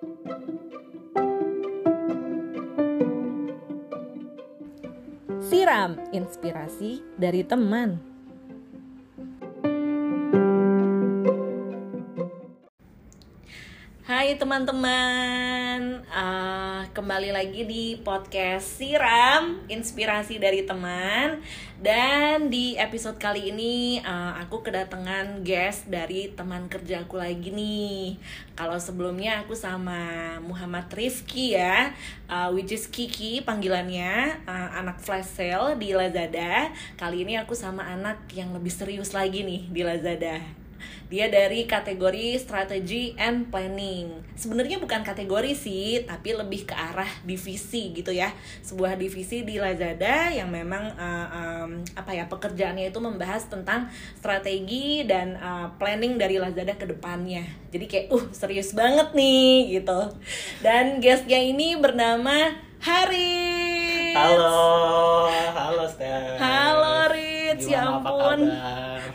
Siram inspirasi dari teman. Hai teman-teman, uh, kembali lagi di podcast Siram Inspirasi dari Teman. Dan di episode kali ini uh, aku kedatangan guest dari teman kerjaku lagi nih. Kalau sebelumnya aku sama Muhammad Rifki ya uh, Which is Kiki panggilannya, uh, anak flash sale di Lazada. Kali ini aku sama anak yang lebih serius lagi nih di Lazada dia dari kategori strategi and planning. Sebenarnya bukan kategori sih, tapi lebih ke arah divisi gitu ya. Sebuah divisi di Lazada yang memang uh, um, apa ya pekerjaannya itu membahas tentang strategi dan uh, planning dari Lazada ke depannya. Jadi kayak uh serius banget nih gitu. Dan guestnya ini bernama Haris. Halo, halo Steph. Halo Ritz, ya ampun.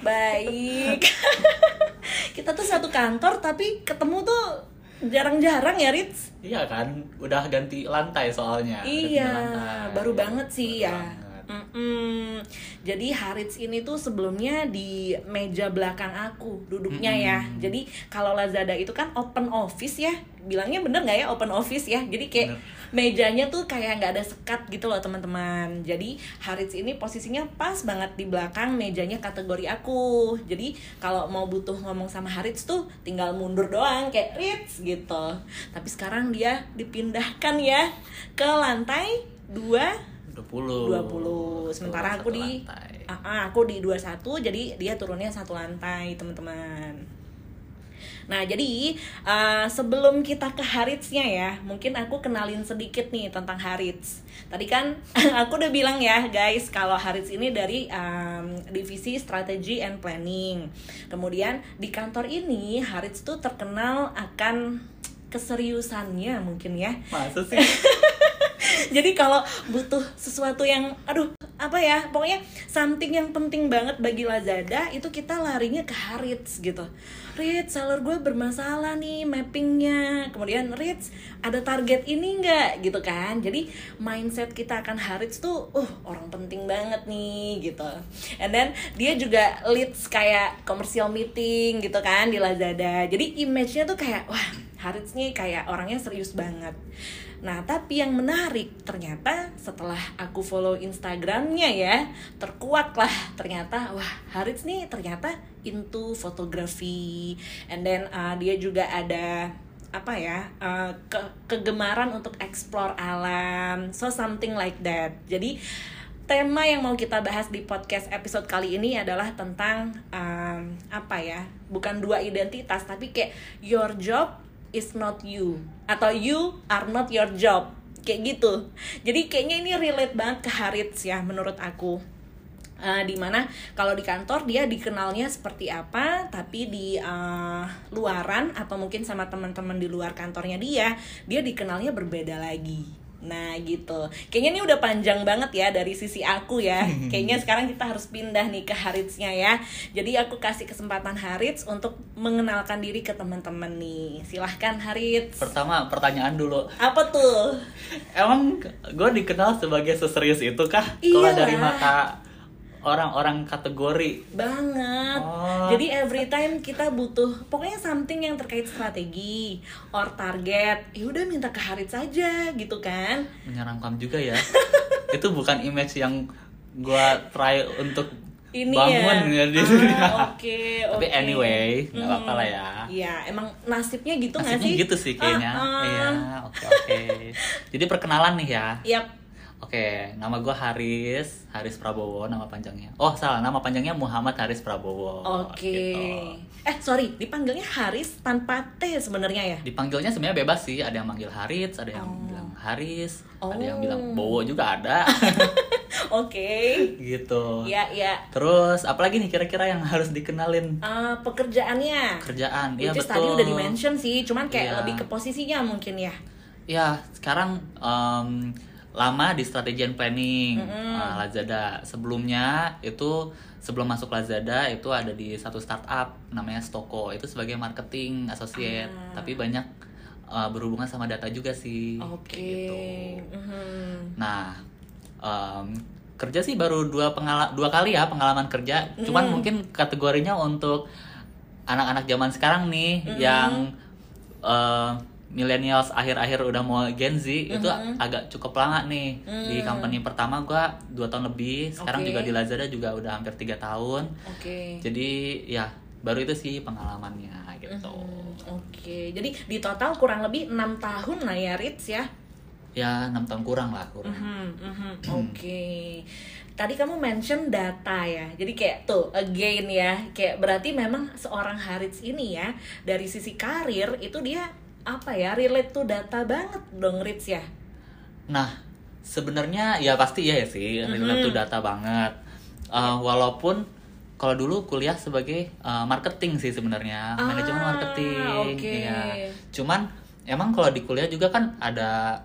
Baik. kita tuh satu kantor tapi ketemu tuh jarang-jarang ya Ritz iya kan udah ganti lantai soalnya iya lantai. baru banget sih baru ya Mm -mm. Jadi Harits ini tuh sebelumnya di meja belakang aku duduknya mm -hmm. ya. Jadi kalau Lazada itu kan open office ya, bilangnya bener nggak ya open office ya? Jadi kayak bener mejanya tuh kayak nggak ada sekat gitu loh teman-teman jadi Harits ini posisinya pas banget di belakang mejanya kategori aku jadi kalau mau butuh ngomong sama Harits tuh tinggal mundur doang kayak Rits gitu tapi sekarang dia dipindahkan ya ke lantai dua 20 20 sementara aku di uh, uh, aku di 21 jadi dia turunnya satu lantai teman-teman Nah, jadi uh, sebelum kita ke Haritsnya ya, mungkin aku kenalin sedikit nih tentang Harits. Tadi kan aku udah bilang ya, guys, kalau Harits ini dari um, divisi strategi and planning. Kemudian di kantor ini Harits tuh terkenal akan keseriusannya mungkin ya. Masa sih? jadi kalau butuh sesuatu yang aduh apa ya pokoknya something yang penting banget bagi Lazada itu kita larinya ke Harits gitu. Ritz seller gue bermasalah nih mappingnya. Kemudian Ritz ada target ini nggak? Gitu kan. Jadi mindset kita akan Harits tuh uh orang penting banget nih gitu. And then dia juga leads kayak komersial meeting gitu kan di Lazada. Jadi image-nya tuh kayak wah Harits nih kayak orangnya serius banget. Nah, tapi yang menarik ternyata setelah aku follow Instagramnya ya, terkuak lah ternyata wah Harits nih ternyata into fotografi, and then uh, dia juga ada apa ya uh, ke kegemaran untuk explore alam, so something like that. Jadi tema yang mau kita bahas di podcast episode kali ini adalah tentang um, apa ya bukan dua identitas tapi kayak your job is not you. Atau you are not your job. Kayak gitu. Jadi kayaknya ini relate banget ke Harits ya menurut aku. Uh, di mana kalau di kantor dia dikenalnya seperti apa tapi di uh, luaran atau mungkin sama teman-teman di luar kantornya dia dia dikenalnya berbeda lagi Nah gitu. Kayaknya ini udah panjang banget ya dari sisi aku ya. Kayaknya sekarang kita harus pindah nih ke Haritsnya ya. Jadi aku kasih kesempatan Harits untuk mengenalkan diri ke teman-teman nih. Silahkan Harits. Pertama pertanyaan dulu. Apa tuh? Emang gue dikenal sebagai seserius itu kah? Kalau dari mata orang-orang kategori banget oh. jadi every time kita butuh pokoknya something yang terkait strategi or target ya udah minta ke Harit saja gitu kan menyeramkan juga ya itu bukan image yang gua try untuk ini bangun ya, ya di dunia. Ah, oke, okay, Tapi okay. anyway, nggak apa-apa lah ya. Iya, emang nasibnya gitu nggak sih? gitu sih kayaknya. Uh, uh. Iya, oke okay, oke. Okay. Jadi perkenalan nih ya. Yap Oke, nama gue Haris, Haris Prabowo nama panjangnya. Oh salah, nama panjangnya Muhammad Haris Prabowo. Oke. Gitu. Eh sorry, dipanggilnya Haris tanpa T sebenarnya ya? Dipanggilnya sebenarnya bebas sih, ada yang manggil Haris, ada yang oh. bilang Haris, oh. ada yang bilang oh. Bowo juga ada. Oke. okay. Gitu. Ya ya. Terus apalagi nih kira-kira yang harus dikenalin? Uh, pekerjaannya. Kerjaan, iya betul. tadi udah di mention sih, cuman kayak yeah. lebih ke posisinya mungkin ya. Ya sekarang. Um, lama di strategi and planning mm -hmm. uh, Lazada. Sebelumnya itu sebelum masuk Lazada itu ada di satu startup namanya Stoko itu sebagai marketing associate. Ah. Tapi banyak uh, berhubungan sama data juga sih. Oke. kayak gitu. Mhm. Nah, em, kerja sih baru dua pengala dua kali ya pengalaman kerja. Cuman mungkin kategorinya untuk anak-anak zaman sekarang nih yang eh, millennials akhir-akhir udah mau Gen Z itu agak cukup lama nih di company pertama gua dua tahun lebih. Sekarang Oke. juga di Lazada juga udah hampir tiga tahun. Oke. Jadi ya baru itu sih pengalamannya gitu. Hmm, Oke, jadi di total kurang lebih enam tahun lah ya Ritz ya. Ya enam tahun kurang lah kurang. Mhm, mhm. Oke. Tadi kamu mention data ya. Jadi kayak tuh again ya, kayak berarti memang seorang Harits ini ya dari sisi karir itu dia apa ya relate to data banget dong Ritz ya. Nah, sebenarnya ya pasti ya sih, relate to data banget. Uh, walaupun kalau dulu kuliah sebagai uh, marketing sih sebenarnya, Ah, manajemen marketing. oke. Iya. Cuman emang kalau di kuliah juga kan ada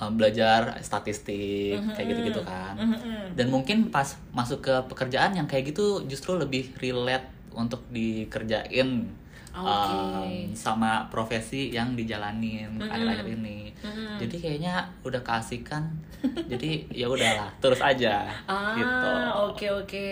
uh, belajar statistik kayak gitu-gitu kan. Mhm. Dan mungkin pas masuk ke pekerjaan yang kayak gitu justru lebih relate untuk dikerjain Oke. um, sama profesi yang dijalanin akhir-akhir ini. Mm-mm. Jadi kayaknya udah keasikan. jadi ya udahlah, terus aja Ah, gitu. oke oke.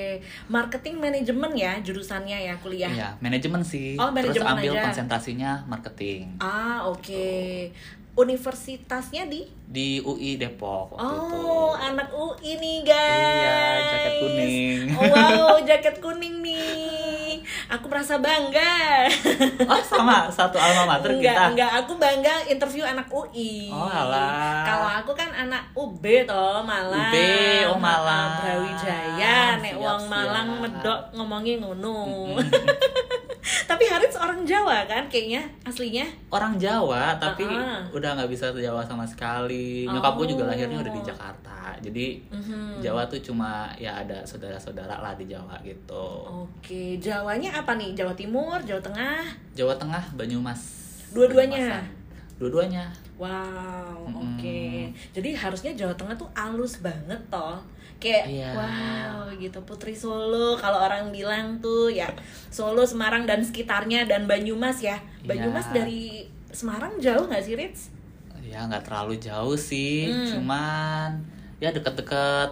Marketing manajemen ya jurusannya ya kuliah. Iya, manajemen sih. Oh, terus manajemen ambil aja. konsentrasinya marketing Ah, oke. Universitasnya di di UI Depok waktu itu. Oh, anak UI nih, guys. Iya, jaket kuning. Oh, wow, jaket kuning nih. Aku merasa bangga. Oh, sama satu alma mater enggak, kita. enggak, aku bangga interview anak UI. Oh, alah. Kalau aku kan anak UB toh, Malang. UB, oh, Malang. Brawijaya, nek wong Malang medok ngomongin ngono. Tapi Harit seorang Jawa kan kayaknya aslinya. Orang Jawa tapi Ah. udah nggak bisa Jawa sama sekali. Nyokap gue juga Oh. lahirnya udah di Jakarta. Jadi Mhm. Jawa tuh cuma ya ada saudara-saudara lah di Jawa gitu. Oke, Jawanya apa nih? Jawa Timur, Jawa Tengah? Jawa Tengah, Banyumas. Dua-duanya? Dua-duanya. Wow, oke. Jadi harusnya Jawa Tengah tuh alus banget toh. Kayak Iya. wow gitu Putri Solo kalau orang bilang tuh ya Solo, Semarang dan sekitarnya dan Banyumas ya. Banyumas Iya. dari Semarang jauh nggak sih Ritz? Ya nggak terlalu jauh sih, Hmm. cuman ya deket-deket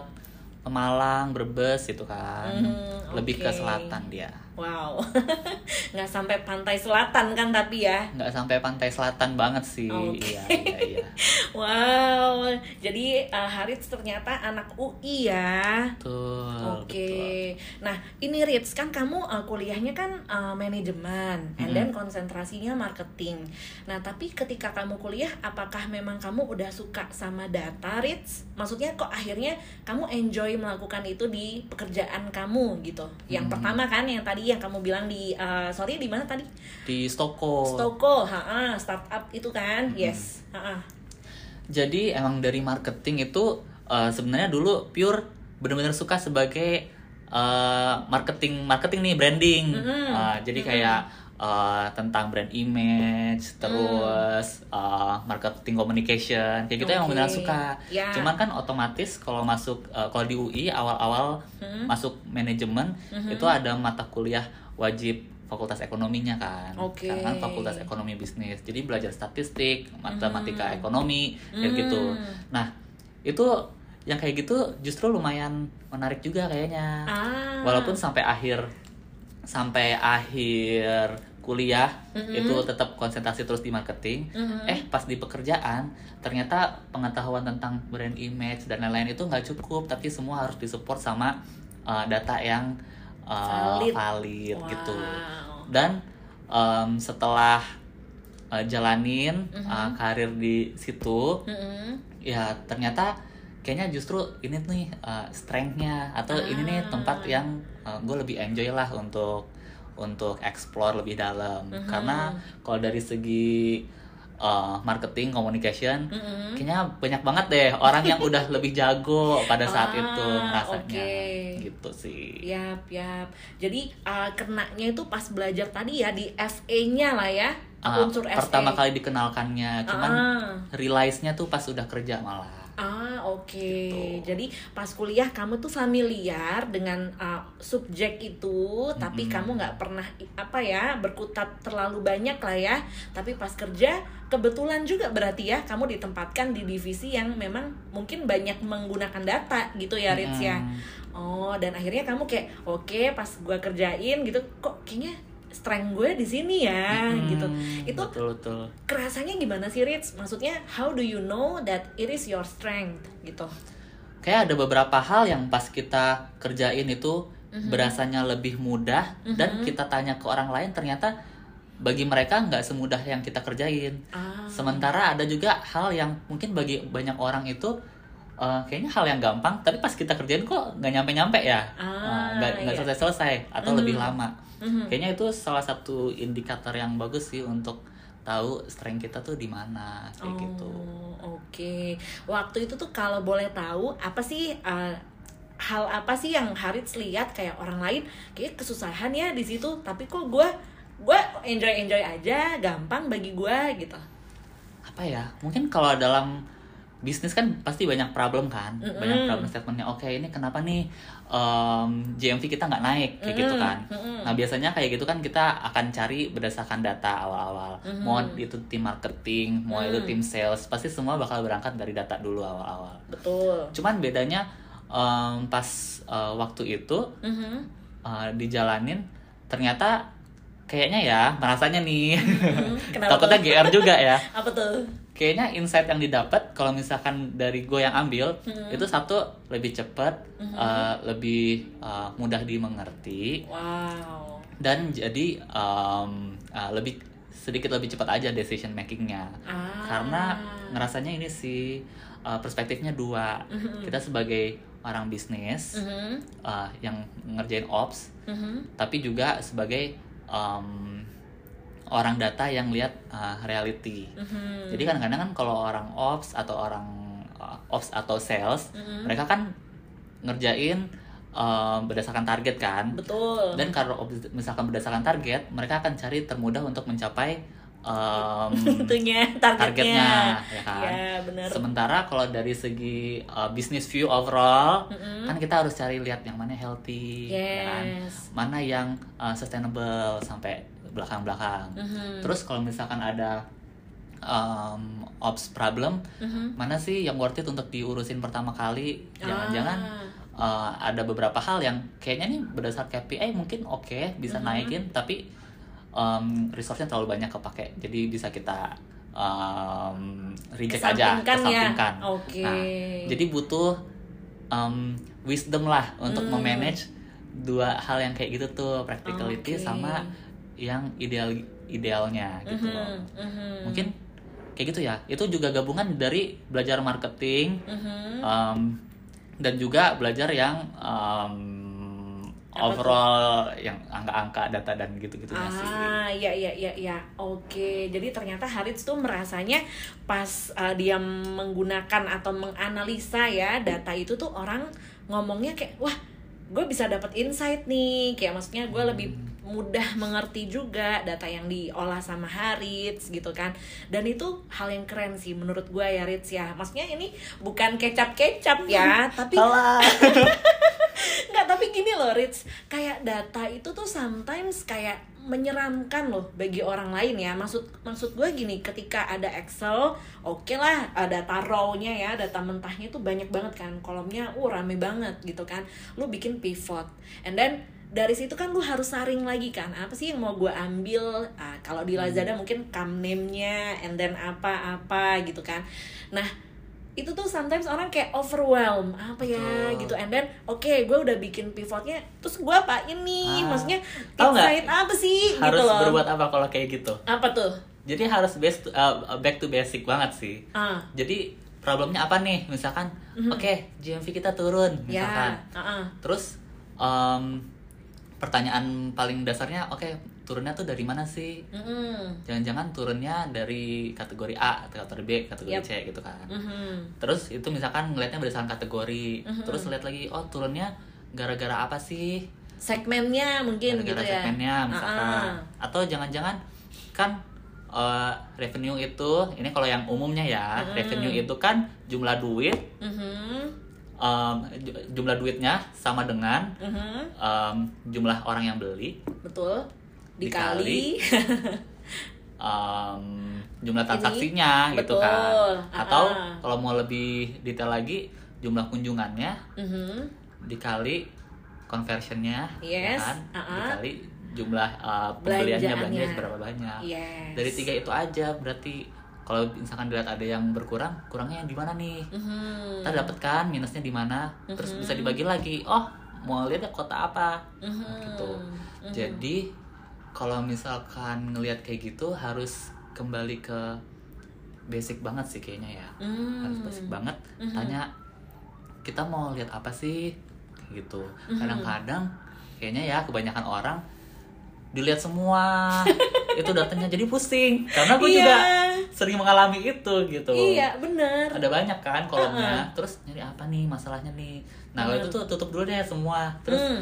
Pemalang, Brebes itu kan. Hmm, Lebih ke selatan dia. Wow, nggak sampai pantai selatan kan tapi ya. Nggak sampai pantai selatan banget sih. Oke. Iya, iya, iya. Wow, jadi uh, Harits ternyata anak UI ya. Betul. Oke, betul. nah ini Ritz kan kamu uh, kuliahnya kan uh, manajemen, and then konsentrasinya marketing. Nah tapi ketika kamu kuliah, apakah memang kamu udah suka sama data Ritz? Maksudnya kok akhirnya kamu enjoy melakukan itu di pekerjaan kamu gitu? Yang Hmm. pertama kan yang tadi yang kamu bilang di uh, sorry di mana tadi? Di Stoko. Stoko, ha startup itu kan? Yes, ha Jadi emang dari marketing itu eh, sebenarnya dulu pure bener-bener suka sebagai eh, marketing marketing nih branding. Mhm. Eh, jadi kayak eh, tentang brand image, terus eh, marketing communication, kayak gitu emang Oke. beneran suka. Ya. Cuman kan otomatis kalau masuk eh, kalau di UI awal-awal Mhm. masuk manajemen itu ada mata kuliah wajib fakultas ekonominya kan Oke. karena kan fakultas ekonomi bisnis jadi belajar statistik matematika ekonomi kayak gitu Hmm. nah itu yang kayak gitu justru lumayan menarik juga kayaknya Ah. walaupun sampai akhir sampai akhir kuliah itu tetap konsentrasi terus di marketing Mhm. eh pas di pekerjaan ternyata pengetahuan tentang brand image dan lain-lain itu nggak cukup tapi semua harus disupport sama uh, data yang uh, Valid. valid gitu Wow. dan um, setelah uh, jalanin Mhm. uh, karir di situ Mm-mm. ya ternyata kayaknya justru ini nih uh, strengthnya atau ini nih Ah. tempat yang gue lebih enjoy lah untuk untuk explore lebih dalam Mhm. karena kalau dari segi uh, marketing communication Mm-mm. kayaknya banyak banget deh orang yang udah lebih jago pada saat Ah, itu rasanya oke. gitu sih Yap, yap. Jadi uh, kenanya itu pas belajar tadi ya di FA-nya lah ya. Uh, unsur FA. pertama kali dikenalkannya cuman Ah. realize-nya tuh pas udah kerja malah Ah, oke. Gitu. Jadi pas kuliah kamu tuh familiar dengan uh, subjek itu, tapi Mm-mm. kamu nggak pernah apa ya berkutat terlalu banyak lah ya. Tapi pas kerja kebetulan juga berarti ya kamu ditempatkan di divisi yang memang mungkin banyak menggunakan data gitu ya, Ritz ya. Mm. Oh, dan akhirnya kamu kayak oke pas gua kerjain gitu kok kayaknya strength gue di sini ya Mm, gitu. Itu betul betul. kerasanya gimana sih Ritz? Maksudnya how do you know that it is your strength gitu? Kayak ada beberapa hal yang pas kita kerjain itu Mhm. berasanya lebih mudah dan kita tanya ke orang lain ternyata bagi mereka nggak semudah yang kita kerjain. Ah. Sementara ada juga hal yang mungkin bagi banyak orang itu eh, kayaknya hal yang gampang, tapi pas kita kerjain kok nggak nyampe-nyampe ya, Ah, Eh, nggak nggak iya. selesai-selesai atau lebih lama. Mhm. Kayaknya itu salah satu indikator yang bagus sih untuk tahu strength kita tuh di mana kayak gitu. Oh, oke. Waktu itu tuh kalau boleh tahu apa sih uh, hal apa sih yang Harits lihat kayak orang lain kayak kesusahan ya di situ, tapi kok gue gue enjoy enjoy aja, gampang bagi gue gitu. Apa ya? Mungkin kalau dalam bisnis kan pasti banyak problem kan, Mm-mm. banyak problem statementnya. Oke, ini kenapa nih em, GMV kita nggak naik kayak gitu Mm-mm, kan? mm-mm. Nah biasanya kayak gitu kan kita akan cari berdasarkan data awal-awal. Mhm. Mau itu tim marketing, mau itu Mm. tim sales, pasti semua bakal berangkat dari data dulu awal-awal. Betul. Cuman bedanya em, pas eh, waktu itu Mhm. uh, dijalanin ternyata kayaknya ya merasanya nih. Kenapa takutnya? GR juga ya Apa tuh? Kayaknya insight yang didapat kalau misalkan dari gue yang ambil Mhm. itu satu lebih cepat Mhm. uh, lebih uh, mudah dimengerti Wow. dan jadi um, uh, lebih sedikit lebih cepat aja decision makingnya Ah. karena ngerasanya ini sih uh, perspektifnya dua Mhm. kita sebagai orang bisnis Mhm. uh, yang ngerjain ops Mhm. tapi juga sebagai um, orang data yang lihat uh, reality. Mhm. Jadi kadang-kadang kan kalau orang ops atau orang uh, ops atau sales, Mhm. mereka kan ngerjain um, berdasarkan target kan. Betul. Dan kalau misalkan berdasarkan target, mereka akan cari termudah untuk mencapai um, tentunya targetnya. targetnya, ya kan. Ya, benar. Sementara kalau dari segi uh, business view overall, Mm-mm. kan kita harus cari lihat yang mana healthy, ya kan? Yes. mana yang uh, sustainable sampai belakang-belakang. Mhm. Terus kalau misalkan ada um, ops problem, Mhm. mana sih yang worth it untuk diurusin pertama kali? Jangan-jangan Ah. uh, ada beberapa hal yang kayaknya nih berdasar KPI mungkin oke bisa Mhm. naikin, tapi um, resource-nya terlalu banyak kepake, jadi bisa kita um, reject aja, Kesampingkan ya. Oke. Nah, jadi butuh um, wisdom lah untuk Hmm. memanage dua hal yang kayak gitu tuh practicality Oke. sama yang ideal idealnya gitu Mhm, loh. mhm. Mungkin kayak gitu ya. Itu juga gabungan dari belajar marketing Mhm. um, dan juga belajar yang um, Apa tuh? overall yang angka-angka data dan gitu-gitu sih. Ah, iya iya iya iya. Oke. Jadi ternyata Harits tuh merasanya pas uh, dia menggunakan atau menganalisa ya data itu tuh orang ngomongnya kayak wah, gue bisa dapat insight nih. Kayak maksudnya gue lebih mudah mengerti juga data yang diolah sama Harits gitu kan. Dan itu hal yang keren sih menurut gue ya Rits ya. Maksudnya ini bukan kecap-kecap ya tapi. Nggak, tapi gini loh Rich Kayak data itu tuh sometimes kayak menyeramkan loh bagi orang lain ya. Maksud maksud gue gini, ketika ada Excel Oke lah, ada data raw-nya ya, data mentahnya tuh banyak banget kan. Kolomnya, uh rame banget gitu kan. Lu bikin pivot. And then dari situ kan lu harus saring lagi kan apa sih yang mau gue ambil ah, kalau di Lazada mungkin come name-nya and then apa-apa gitu kan nah itu tuh sometimes orang kayak overwhelm apa ya Betul. gitu and then oke gue udah bikin pivotnya terus gue apa ini Ah, maksudnya insight apa sih harus gitu loh berbuat apa kalau kayak gitu? apa tuh Jadi harus best uh, back to basic banget sih. ah Jadi problemnya apa nih? Misalkan, Mhm. oke GMV kita turun, misalkan. ya ah, ah. Terus em, pertanyaan paling dasarnya, oke turunnya tuh dari mana sih? Mm-mm. Jangan-jangan turunnya dari kategori A, atau kategori B, kategori Yap. C gitu kan? Mhm. Terus itu misalkan ngelihatnya berdasarkan kategori, Mhm. terus lihat lagi, oh turunnya gara-gara apa sih? segmennya mungkin gitu gara-gara ya segmennya misalkan ah. atau jangan-jangan kan eh, revenue itu ini kalau yang umumnya ya Hmm. revenue itu kan jumlah duit Mhm. Ju- jumlah duitnya sama dengan Mhm. em, jumlah orang yang beli Betul. Dikali. em, jumlah Ini, transaksinya gitu betul. kan atau Ah. kalau mau lebih detail lagi jumlah kunjungannya Mhm. dikali conversionnya ya Yes, kan ah-ah. dikali jumlah uh, pembeliannya Belanjaannya. belanja seberapa banyak Yes. dari tiga itu aja berarti kalau misalkan dilihat ada yang berkurang kurangnya yang di mana nih Mhm. kita dapat kan minusnya di mana terus bisa dibagi lagi oh mau lihat ya kota apa Mhm. gitu Mhm. jadi kalau misalkan ngelihat kayak gitu harus kembali ke basic banget sih kayaknya ya Hmm. harus basic banget Mhm. tanya kita mau lihat apa sih gitu Mhm. kadang-kadang kayaknya ya kebanyakan orang dilihat semua itu datanya jadi pusing karena gue Iya. juga sering mengalami itu gitu Iya, bener. ada banyak kan kolomnya terus nyari apa nih masalahnya nih nah kalau Hmm. itu tuh tutup dulu deh semua terus Hmm.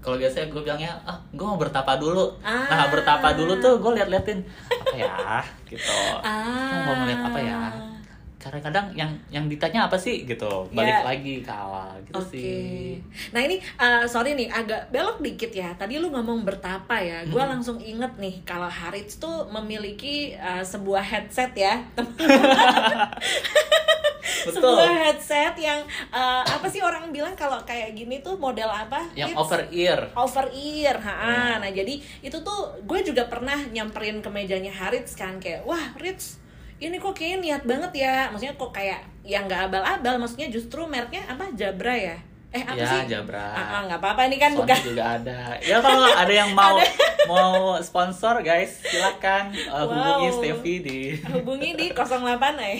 kalau biasanya gue bilangnya ah gue mau bertapa dulu Ah. nah bertapa dulu tuh gue liat-liatin apa ya gitu Ah. Mau ngeliat apa ya kadang-kadang yang yang ditanya apa sih gitu balik Ya. lagi ke awal gitu Oke. sih Nah ini uh, sorry nih agak belok dikit ya. Tadi lu ngomong bertapa ya. Gua Hmm. langsung inget nih kalau Harits tuh memiliki uh, sebuah headset ya. sebuah headset yang uh, apa sih orang bilang kalau kayak gini tuh model apa? yang Rits? over ear over ear, ha. Ya. Nah jadi itu tuh gue juga pernah nyamperin ke mejanya Harits kan kayak wah Rits ini kok kayaknya niat banget ya, maksudnya kok kayak yang nggak abal-abal, maksudnya justru mereknya apa Jabra ya? Eh apa ya sih? Jabra Ah, ah, nggak apa-apa ini kan Sony bukan juga ada ya kalau ada yang mau mau sponsor guys silakan uh, hubungi Wow. Steffi di hubungi di 08 eh.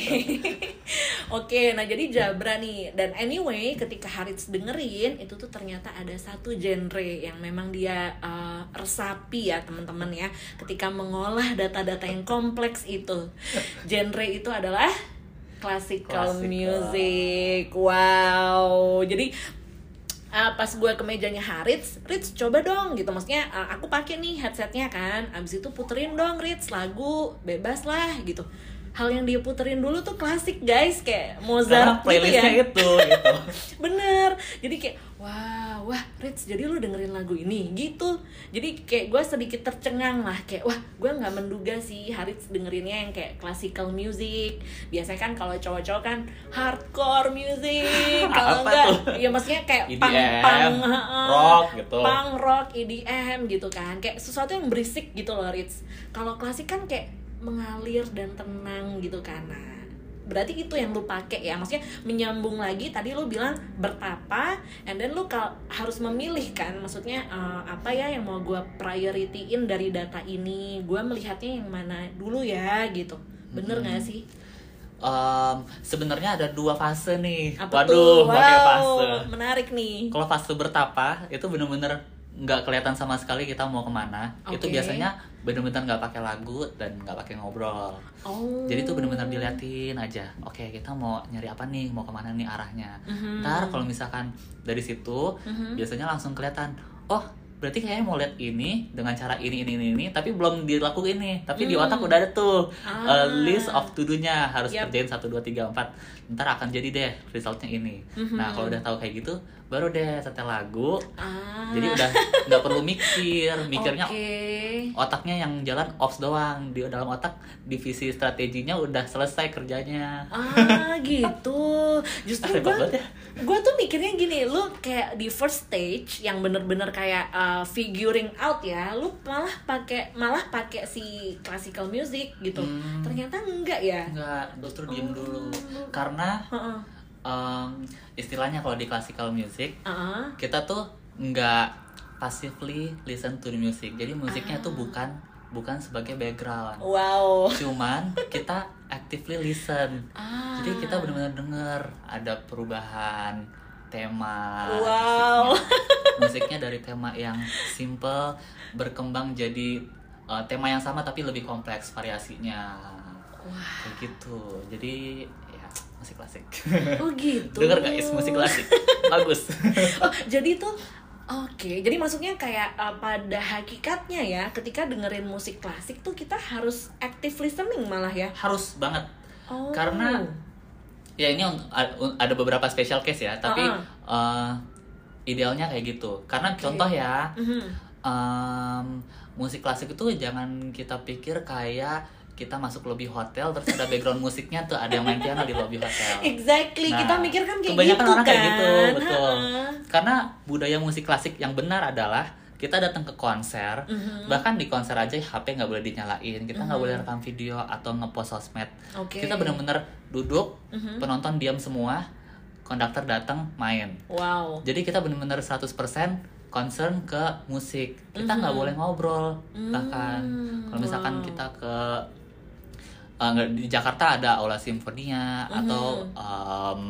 Oke, nah jadi Jabra nih dan anyway ketika Harits dengerin itu tuh ternyata ada satu genre yang memang dia uh, resapi ya teman-teman ya ketika mengolah data-data yang kompleks itu. Genre itu adalah classical, Classical. music. Wow. Jadi uh, pas gue ke mejanya Harits, Rits coba dong gitu maksudnya uh, aku pakai nih headsetnya kan, abis itu puterin dong Rits lagu bebas lah gitu. Hal yang dia puterin dulu tuh klasik guys kayak karena Mozart gitu playlistnya ya. itu gitu Bener, jadi kayak wah wah Rits jadi lu dengerin lagu ini gitu. Jadi kayak gue sedikit tercengang lah kayak wah gue nggak menduga sih Harits dengerinnya yang kayak classical music. Biasanya kan kalau cowok-cowok kan hardcore music, kalau enggak tuh? ya maksudnya kayak EDM, pang-pang, heeh, E rock gitu. pang rock, EDM gitu kan, kayak sesuatu yang berisik gitu loh Rits. Kalau klasik kan kayak mengalir dan tenang gitu kan. Nah, berarti itu yang lu pakai ya. Maksudnya menyambung lagi tadi lu bilang bertapa and then lu kal- harus memilih kan. Maksudnya eh, apa ya yang mau gua priorityin dari data ini? Gua melihatnya yang mana dulu ya gitu. Bener Hmm. nggak sih? Em, sebenarnya ada dua fase nih. Apa waduh tuh? wow fase. menarik nih. Kalau fase bertapa itu bener-bener nggak kelihatan sama sekali kita mau ke mana itu Oke. biasanya bener-bener nggak pakai lagu dan nggak pakai ngobrol oh jadi itu bener-bener diliatin aja oke kita mau nyari apa nih mau ke mana nih arahnya Mhm. ntar kalau misalkan dari situ Mhm. biasanya langsung kelihatan oh berarti kayaknya mau lihat ini dengan cara ini ini ini, ini tapi belum dilakuin nih tapi di Hmm. otak udah ada tuh Ah. uh, list of to do-nya harus Yap. kerjain satu dua tiga empat ntar akan jadi deh resultnya ini Mhm. nah kalau udah tahu kayak gitu baru deh setel lagu ah jadi udah nggak perlu mikir mikirnya Oke. otaknya yang jalan ops doang di dalam otak divisi strateginya udah selesai kerjanya Ah gitu. Justru gue banget ya. gue tuh mikirnya gini, lu kayak di first stage yang bener-bener kayak uh, figuring out ya, lu malah pakai malah pakai si classical music gitu. Hmm. Ternyata enggak ya. nggak justru diem Oh. dulu karena Heeh. em, istilahnya kalau di classical music Ah. kita tuh nggak passively listen to the music jadi musiknya tuh Ah. bukan bukan sebagai background Wow. cuman kita actively listen Ah. jadi kita benar-benar denger ada perubahan tema Wow. musiknya. musiknya dari tema yang simple berkembang jadi uh, tema yang sama tapi lebih kompleks variasinya Wah. kayak gitu jadi musik klasik Oh gitu. denger guys musik klasik bagus Oh, jadi tuh Oke, jadi maksudnya kayak uh, pada hakikatnya ya, ketika dengerin musik klasik tuh kita harus active listening malah ya. Harus banget. Oh. Karena ya ini ada beberapa special case ya, tapi Ah. eh, idealnya kayak gitu. Karena Oke. contoh ya, Mhm. em, musik klasik itu jangan kita pikir kayak kita masuk lobby hotel terus ada background musiknya tuh ada yang main piano di lobby hotel. Exactly, Nah, kita mikir kan kayak kebanyakan gitu orang kan. kayak gitu, betul. Ha-ha. Karena budaya musik klasik yang benar adalah kita datang ke konser, Mhm. bahkan di konser aja HP nggak boleh dinyalain, kita nggak boleh rekam video atau ngepost sosmed. Oke. Kita benar-benar duduk, Mhm. penonton diam semua, konduktor datang main. Wow. Jadi kita benar-benar 100% concern ke musik. Kita nggak Mhm. boleh ngobrol bahkan. Hmm, Kalau misalkan wow. kita ke nggak, di Jakarta ada Aula Simfonia Mhm. atau em,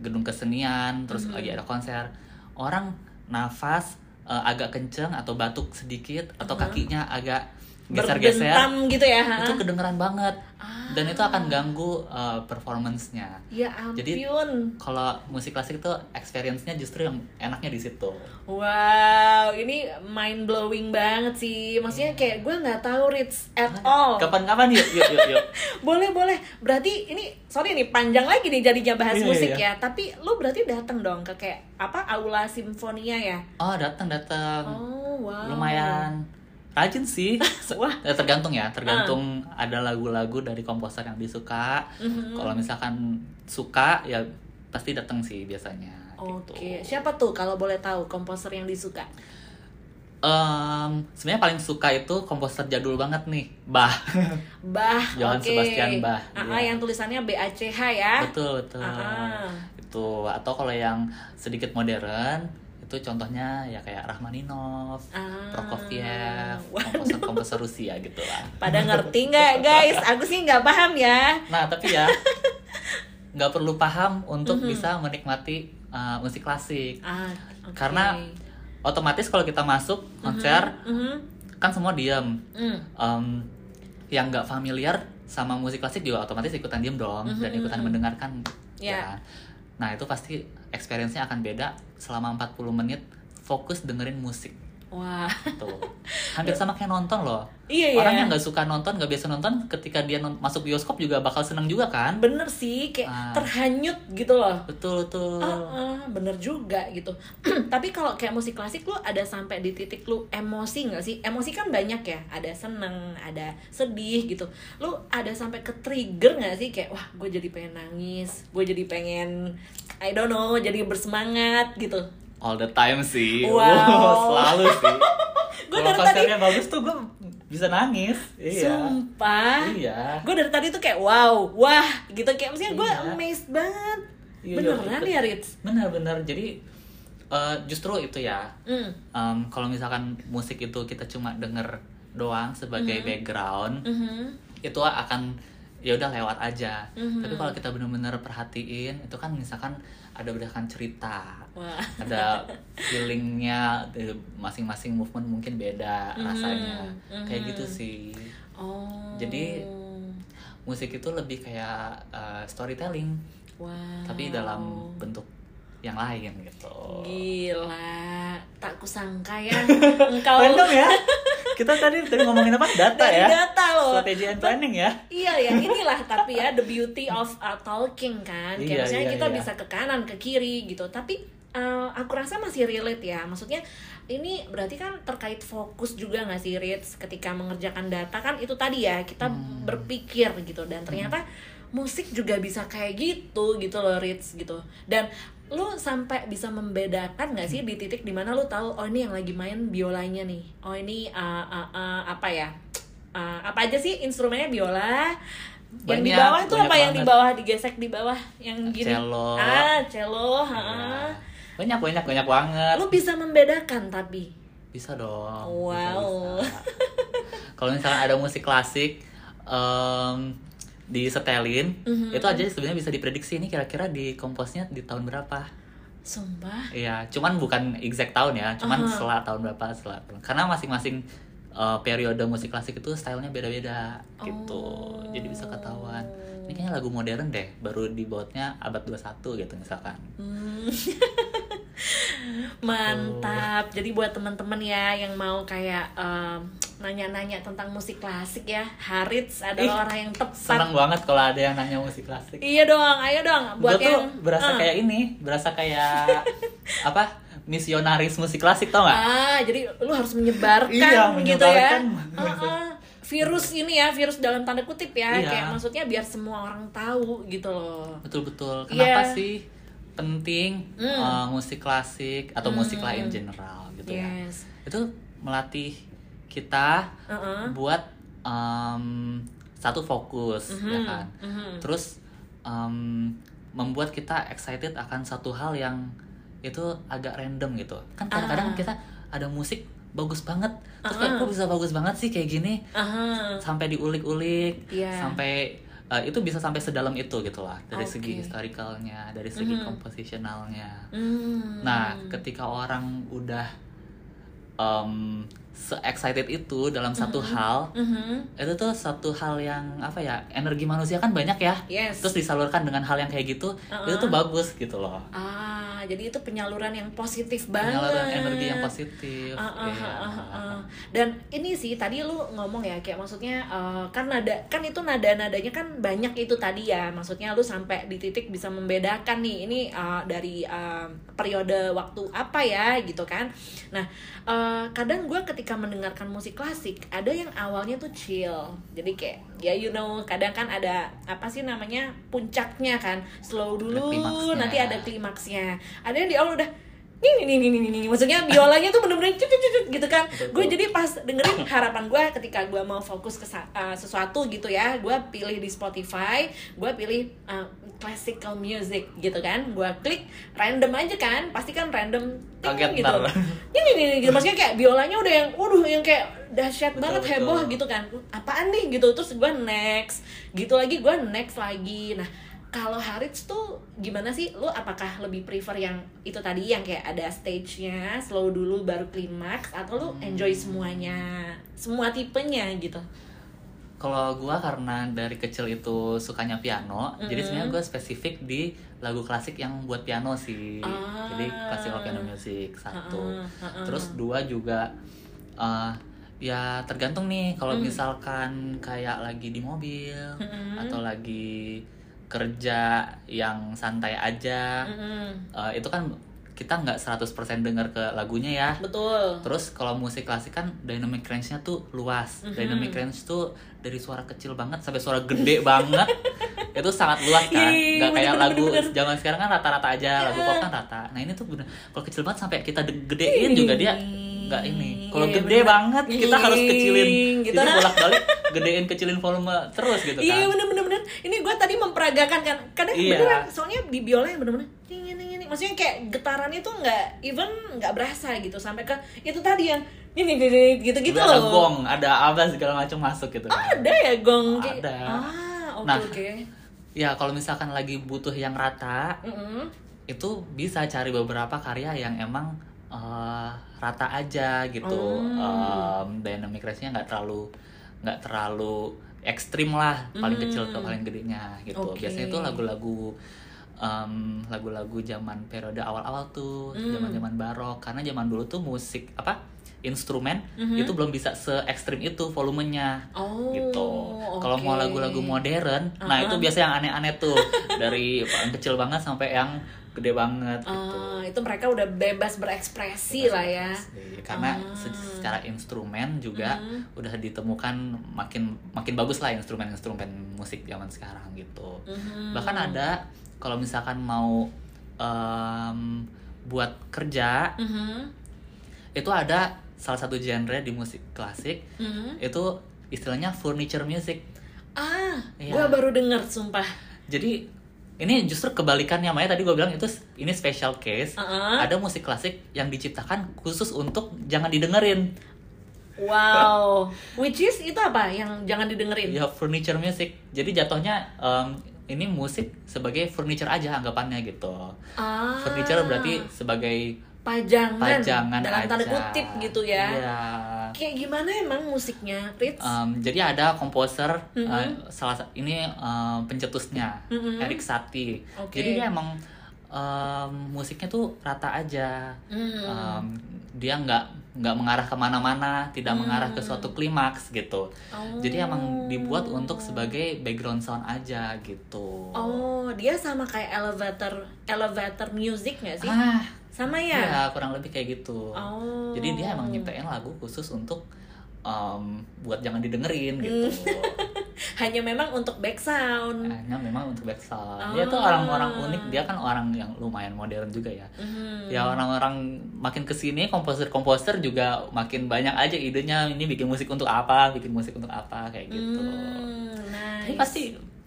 gedung kesenian, terus Mhm. lagi ada konser, orang nafas eh, agak kenceng atau batuk sedikit atau Mhm. kakinya agak Berbentam gitu ya. ha? itu kedengeran banget Ah. dan itu akan ganggu uh, performance-nya. Ya ampun. Jadi- Kalau musik klasik itu experience-nya justru yang enaknya di situ. Wow, ini mind blowing banget sih. Maksudnya kayak gue nggak tahu Ritz at all. Kapan-kapan yuk yuk yuk yuk. Boleh boleh. Berarti ini sorry nih panjang lagi nih jadinya bahas Iya, musik iya. ya. Tapi lu berarti datang dong ke kayak apa Aula Simfonia ya? Oh, datang datang. Oh wow. Lumayan rajin sih. Wah. eh, tergantung ya, tergantung ada lagu-lagu dari komposer yang disuka. Mhm. Kalau misalkan suka ya pasti datang sih biasanya gitu. Oke, siapa tuh kalau boleh tahu komposer yang disuka? Em, sebenarnya paling suka itu komposer jadul banget nih, Bah. Bah, Johann oke. Sebastian Bach, Ah, ah, iya. yang tulisannya B A C H ya. betul betul. Ah, ah. Itu atau kalau yang sedikit modern itu contohnya ya kayak Rachmaninov, Ah. Prokofiev, komposer-komposer Rusia gitu lah. Pada ngerti nggak guys? Aku sih nggak paham ya. Nah tapi ya nggak perlu paham untuk Mhm. bisa menikmati uh, musik klasik Ah, oke. karena otomatis kalau kita masuk konser Mhm. kan semua diam. Mm. Em, yang nggak familiar sama musik klasik juga otomatis ikutan diem dong dan Mhm, ikutan mhm. mendengarkan Ya. ya. Nah itu pasti experience-nya akan beda selama 40 menit fokus dengerin musik Wah, tuh hampir sama kayak nonton loh iya ya. orang yang nggak suka nonton nggak biasa nonton ketika dia non- masuk bioskop juga bakal seneng juga kan bener sih kayak Ah. terhanyut gitu loh. betul betul Ah, ah, bener juga gitu. Tapi kalau kayak musik klasik lu ada sampai di titik lu emosi nggak sih? Emosi kan banyak ya. Ada seneng, ada sedih gitu. Lu ada sampai ke trigger nggak sih kayak wah gue jadi pengen nangis, gue jadi pengen I don't know jadi bersemangat gitu. All the time sih Wow. selalu sih kalau dari tadi- bagus tuh gue bisa nangis iya Sumpah. iya Gue dari tadi tuh kayak wow, wah gitu kayak maksudnya gue Iya. amazed banget. Iya, Beneran iya. ya Ritz? benar-benar jadi eh, justru itu ya Hmm. em, kalau misalkan musik itu kita cuma denger doang sebagai background Mhm. itu akan ya udah lewat aja Mhm. tapi kalau kita bener-bener perhatiin itu kan misalkan ada berdasarkan cerita Wah. ada feelingnya masing-masing movement mungkin beda Mhm, rasanya kayak mhm. gitu sih Oh. Jadi, musik itu lebih kayak eh, storytelling wow. tapi dalam bentuk yang lain gitu Gila, tak kusangka ya engkau random ya kita tadi tadi ngomongin apa data dari ya data loh. strategi and planning ya Iya ya, inilah tapi ya the beauty of uh, talking kan. Kayak Iya, misalnya iya, kita iya. bisa ke kanan, ke kiri gitu. Tapi uh, aku rasa masih relate ya. Maksudnya ini berarti kan terkait fokus juga nggak sih Ritz ketika mengerjakan data kan itu tadi ya kita Hmm. berpikir gitu dan ternyata musik juga bisa kayak gitu gitu loh Ritz gitu. Dan lu sampai bisa membedakan nggak sih di titik di mana lu tahu oh ini yang lagi main biolanya nih. Oh ini uh, uh, uh, apa ya? Uh, apa aja sih instrumennya biola yang di Banyak, bawah itu banyak apa yang di banget. bawah digesek di bawah yang gini Cello. ah cello ha. Iya. banyak banyak banyak banget lu bisa membedakan tapi bisa dong Wow. kalau misalnya ada musik klasik em, disetelin Mhm. itu aja sebenarnya bisa diprediksi ini kira-kira di komposnya di tahun berapa sumpah Iya, cuman bukan exact tahun ya, cuman Aha. setelah tahun berapa setelah karena masing-masing uh, periode musik klasik itu stylenya beda-beda gitu, Oh. jadi bisa ketahuan. Ini kayaknya lagu modern deh, baru dibuatnya abad 21 gitu misalkan. Hmm. Mantap. Jadi buat teman-teman ya yang mau kayak em, nanya-nanya tentang musik klasik ya, Harits adalah orang yang tepat. Senang banget kalau ada yang nanya musik klasik. Iya dong, ayo dong buat tuh yang berasa eh. kayak ini, berasa kayak apa? Misionaris musik klasik tau nggak? Ah, jadi lu harus menyebarkan Iya, gitu ya. menyebarkan. Ah, ah. Virus ini ya, virus dalam tanda kutip ya, Iya. kayak maksudnya biar semua orang tahu gitu loh. Betul betul. Kenapa Iya. sih penting Hmm. uh, musik klasik atau musik lah in general gitu ya? Yes. Itu melatih kita Uh-uh. buat um, satu fokus ya Mhm, kan. mhm. Terus um, membuat kita excited akan satu hal yang itu agak random gitu. Kan kadang-kadang Ah. kita ada musik bagus banget. Terus Ah. kayak kok bisa bagus banget sih kayak gini? Aha. sampai diulik-ulik Iya. sampai uh, itu bisa sampai sedalam itu gitu lah dari Oke. segi historicalnya dari segi Mhm. komposisionalnya Hmm. nah ketika orang udah um, se excited itu dalam satu hal Mhm. itu tuh satu hal yang apa ya energi manusia kan banyak ya Yes. terus disalurkan dengan hal yang kayak gitu Uh-uh. itu tuh bagus gitu loh Ah, jadi itu penyaluran yang positif banget. penyaluran energi yang positif Ah, ah, iya. ah, ah, ah. Dan ini sih tadi lu ngomong ya kayak maksudnya eh, kan nada kan itu nada nadanya kan banyak itu tadi ya maksudnya lu sampai di titik bisa membedakan nih ini eh, dari eh, periode waktu apa ya gitu kan. Nah eh, kadang gue ketika mendengarkan musik klasik ada yang awalnya tuh chill. Jadi kayak ya you know kadang kan ada apa sih namanya puncaknya kan. Slow dulu nanti ada klimaksnya. Ada yang di awal udah ini ini ini ini maksudnya biolanya tuh bener-bener gitu kan. Gue jadi pas dengerin harapan gue ketika gue mau fokus ke uh, sesuatu gitu ya. Gue pilih di Spotify gue pilih uh, classical music gitu kan. Gue klik random aja kan. Pasti kan random ting, Kaget gitu. ini ini ini gitu. Maksudnya kayak biolanya udah yang waduh yang kayak dahsyat Betul, banget betul. heboh gitu kan. Apaan nih? Gitu. Terus gue next. Gitu lagi gue next lagi. Nah kalau Harits tuh gimana sih lu apakah lebih prefer yang itu tadi yang kayak ada stage-nya slow dulu baru klimaks atau lu enjoy semuanya semua tipenya gitu Kalau gua karena dari kecil itu sukanya piano, jadi Mm-mm. sebenarnya gua spesifik di lagu klasik yang buat piano sih. Ah. Jadi classical piano music satu. Ha-ha, ha-ha. Terus dua juga eh, ya tergantung nih kalau Mm. misalkan kayak lagi di mobil Mm-mm. atau lagi kerja yang santai aja, Mm-mm. eh, itu kan kita nggak 100% denger ke lagunya ya. betul Terus kalau musik klasik kan dynamic range-nya tuh luas. Mhm. Dynamic range tuh dari suara kecil banget sampai suara gede banget. Itu sangat luas kan. Nggak kayak lagu zaman sekarang kan rata-rata aja, lagu pop kan rata. Nah, ini tuh bener kalau kecil banget sampai kita de- gedein juga dia nggak ini. Kalau Iya, gede bener. banget kita harus kecilin. Gitu. Jadi bolak-balik gedein kecilin volume terus gitu Iya kan. bener bener bener. Ini gue tadi memperagakan kan. Kadang Iya. beneran. Soalnya di biola yang bener-bener. Ting, ting, ting, ting. Maksudnya kayak getarannya tuh nggak even nggak berasa gitu sampai ke itu tadi yang ini gitu gitu Udah ada loh. gong, ada apa segala macam masuk gitu kan. Ada ya gong. Ada. Ah oke Nah. oke. Ya, kalau misalkan lagi butuh yang rata, Mm-mm. itu bisa cari beberapa karya yang emang eh, rata aja gitu Oh. Em, dynamic range-nya nggak terlalu nggak terlalu ekstrim lah paling Hmm. kecil ke paling gedenya gitu Oke. biasanya itu lagu-lagu em, lagu-lagu zaman periode awal-awal tuh Hmm. zaman-zaman barok karena zaman dulu tuh musik apa instrumen Mhm. itu belum bisa se ekstrim itu volumenya Oh. gitu. Kalau mau lagu-lagu modern, nah Uh-huh. itu biasa yang aneh-aneh tuh dari paling kecil banget sampai yang gede banget gitu. Ah, itu mereka udah bebas berekspresi lah ya. Iya, Karena se- secara instrumen juga Mhm. udah ditemukan makin makin bagus lah instrumen-instrumen musik zaman sekarang gitu. Mhm. Bahkan ada kalau misalkan mau em, buat kerja Mhm. itu ada salah satu genre di musik klasik Mhm. itu istilahnya furniture music. Ah, Iya. gua baru denger sumpah. Jadi ini justru kebalikannya Maya tadi gue bilang itu ini special case. Uh-uh. Ada musik klasik yang diciptakan khusus untuk jangan didengerin. Wow, which is itu apa yang jangan didengerin? Ya furniture music. Jadi jatuhnya em, ini musik sebagai furniture aja anggapannya gitu. Ah, Furniture berarti sebagai pajangan, pajangan dalam tanda kutip gitu ya. Iya. Kayak gimana emang musiknya, Ritz? Em, jadi ada komposer Mhm. eh, salah sa- ini em, pencetusnya Mhm. Erik Satie. Oke. Jadi dia emang em, musiknya tuh rata aja Hmm. Em, dia nggak nggak mengarah ke mana-mana tidak mengarah ke suatu klimaks gitu Oh. jadi emang dibuat untuk sebagai background sound aja gitu Oh, dia sama kayak elevator elevator music nggak sih? ah Sama ya ya? kurang lebih kayak gitu Oh. jadi dia emang nyiptain lagu khusus untuk em, buat jangan didengerin gitu Hanya memang untuk back sound. hanya memang untuk backsound dia tuh orang-orang unik dia kan orang yang lumayan modern juga ya Mhm. ya orang-orang makin ke sini komposer-komposer juga makin banyak aja idenya ini bikin musik untuk apa bikin musik untuk apa kayak gitu Hmm, tapi nice. pasti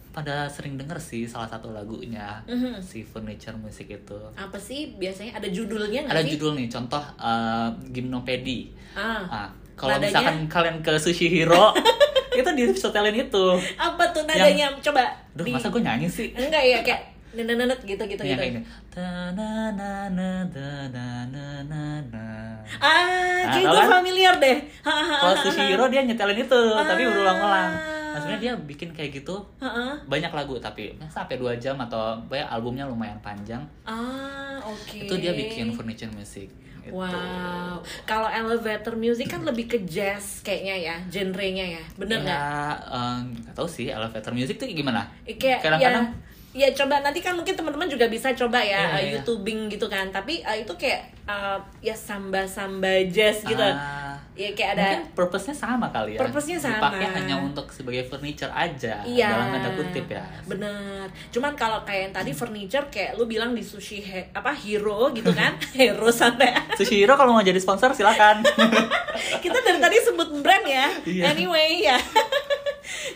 pada sering denger sih salah satu lagunya Mhm. si furniture musik itu apa sih biasanya ada judulnya nggak ada sih? judul nih contoh uh, gymnopedi Ah, ah kalau Nadanya? misalkan kalian ke sushi hero itu di setelin itu apa tuh nadanya? Coba. Duh, di- masa gue nyanyi sih Enggak ya kayak nenenet gitu gitu yang gitu. Ah, Nah, kayak gue kan? familiar deh. Kalau Sushi Hero dia nyetelin itu, tapi Ah. berulang-ulang. Nah, sebenarnya dia bikin kayak gitu Ha-ha. banyak lagu tapi sampai dua jam atau banyak albumnya lumayan panjang. Ah, oke. Itu dia bikin furniture music. Gitu. Wow, kalau elevator music kan lebih ke jazz kayaknya ya, genrenya ya, bener nggak? Ya, nggak tahu sih elevator music tuh gimana? Eh, Kayak Kadang-kadang ya, ya coba nanti kan mungkin teman-teman juga bisa coba ya uh, iya. YouTubing gitu kan, tapi uh, itu kayak uh, ya samba samba jazz gitu, ah, ya kayak ada mungkin purpose-nya sama kali ya. Purpose-nya sama. Dipakai hanya untuk sebagai furniture aja Iya. dalam tanda kutip ya. Bener. Cuman kalau kayak yang tadi furniture kayak lu bilang di sushi he- apa hero gitu kan? hero sampai Sushi Hero kalau mau jadi sponsor silakan. kita dari tadi sebut brand ya. Iya. Anyway ya.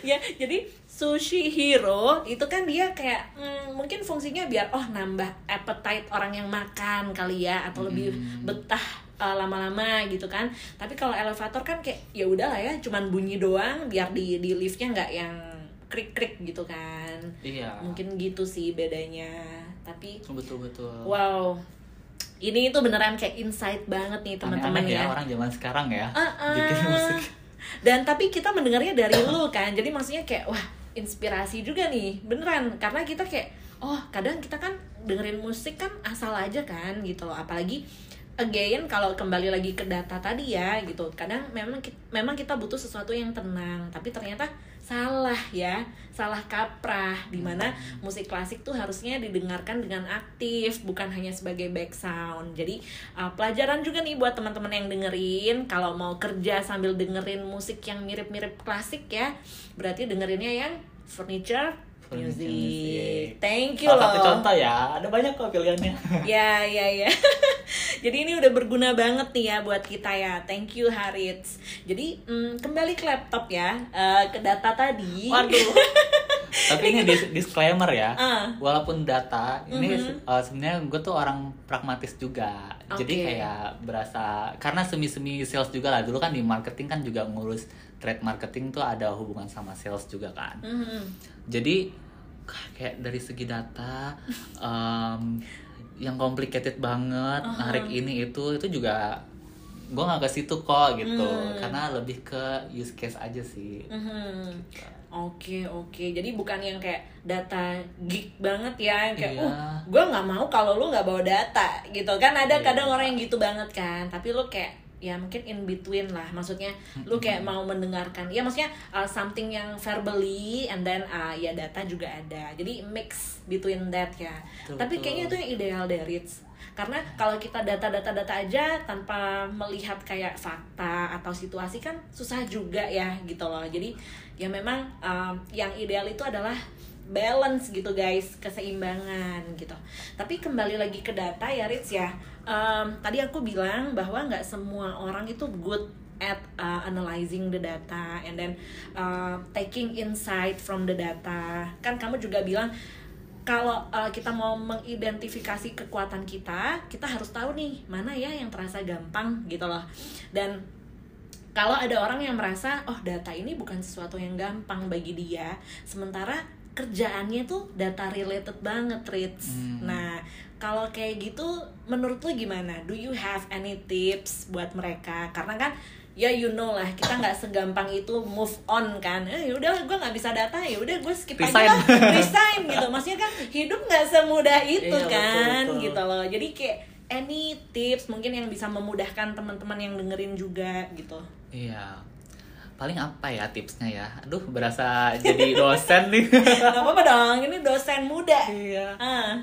ya, jadi sushi hero itu kan dia kayak hmm, mungkin fungsinya biar oh nambah appetite orang yang makan kali ya atau lebih Hmm. betah uh, lama-lama gitu kan. Tapi kalau elevator kan kayak ya udah lah ya, cuman bunyi doang biar di di liftnya nggak yang krik-krik gitu kan. iya. Mungkin gitu sih bedanya. Tapi Betul betul. wow. Ini itu beneran kayak insight banget nih teman-teman ya. ya orang zaman sekarang ya bikin ah. musik. Dan tapi kita mendengarnya dari lu kan. Jadi maksudnya kayak wah, inspirasi juga nih. Beneran karena kita kayak oh, kadang kita kan dengerin musik kan asal aja kan gitu loh. Apalagi again kalau kembali lagi ke data tadi ya gitu. Kadang memang ki- memang kita butuh sesuatu yang tenang, tapi ternyata salah ya. Salah kaprah di mana musik klasik tuh harusnya didengarkan dengan aktif bukan hanya sebagai back sound. Jadi uh, pelajaran juga nih buat teman-teman yang dengerin kalau mau kerja sambil dengerin musik yang mirip-mirip klasik ya, berarti dengerinnya yang Furniture music. music. Thank you Salah satu loh. contoh ya, ada banyak kok pilihannya. Ya, ya, ya. Jadi ini udah berguna banget nih ya buat kita ya. Thank you Harits. Jadi mm, kembali ke laptop ya, eh, ke data tadi. Waduh. Tapi ini dis- disclaimer ya. Ah. Walaupun data, ini uh, sebenarnya gue tuh orang pragmatis juga. Jadi Oke. kayak berasa karena semi-semi sales juga lah. Dulu kan di marketing kan juga ngurus trade marketing tuh ada hubungan sama sales juga kan. Mhm. Jadi kayak dari segi data um, yang complicated banget, narik ini itu itu juga gue nggak ke situ kok gitu, karena lebih ke use case aja sih. Mhm. Oke oke, jadi bukan yang kayak data geek banget ya, yang kayak, Iya. uh, gue nggak mau kalau lu nggak bawa data, gitu kan? Ada Iya. kadang orang yang gitu banget kan, tapi lu kayak ya mungkin in between lah, maksudnya lu kayak mau mendengarkan, ya maksudnya uh, something yang verbally and then uh, ya data juga ada, jadi mix between that ya. Betul, tapi betul. kayaknya itu yang ideal dari Ritz. Karena kalau kita data-data-data aja tanpa melihat kayak fakta atau situasi kan susah juga ya gitu loh. Jadi ya memang um, yang ideal itu adalah balance gitu guys, keseimbangan gitu. Tapi kembali lagi ke data ya Ritz ya. Um, tadi aku bilang bahwa nggak semua orang itu good at uh, analyzing the data and then uh, taking insight from the data. Kan kamu juga bilang kalau uh, kita mau mengidentifikasi kekuatan kita, kita harus tahu nih mana ya yang terasa gampang gitu loh. Dan kalau ada orang yang merasa oh data ini bukan sesuatu yang gampang bagi dia, sementara kerjaannya tuh data related banget, Rich. Hmm. Nah, kalau kayak gitu menurut lu gimana? Do you have any tips buat mereka? Karena kan ya you know lah kita nggak segampang itu move on kan eh udah gue nggak bisa data ya udah gue skip Resign. aja lah resign gitu maksudnya kan hidup nggak semudah itu Iya, betul, kan betul. gitu loh jadi kayak any tips mungkin yang bisa memudahkan teman-teman yang dengerin juga gitu Iya. Paling apa ya tipsnya ya? Aduh, berasa jadi dosen nih. nggak apa-apa dong ini dosen muda iya. ah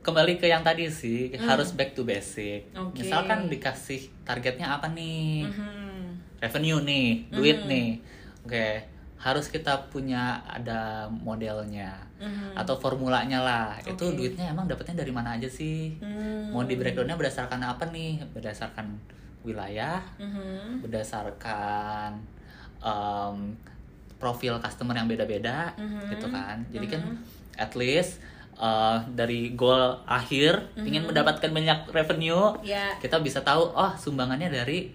Kembali ke yang tadi sih, harus back to basic. Hmm. Oke. Misalkan dikasih targetnya apa nih? Mhm. Revenue nih, duit nih. Oke, harus kita punya ada modelnya Mhm. atau formulanya lah. Itu Oke. duitnya emang dapetnya dari mana aja sih? Hmm. Mau di breakdownnya berdasarkan apa nih? Berdasarkan wilayah, Mhm. berdasarkan em, profil customer yang beda-beda Mhm. gitu kan. Jadi kan at least eh, dari goal akhir ingin mendapatkan banyak revenue ya. kita bisa tahu oh sumbangannya dari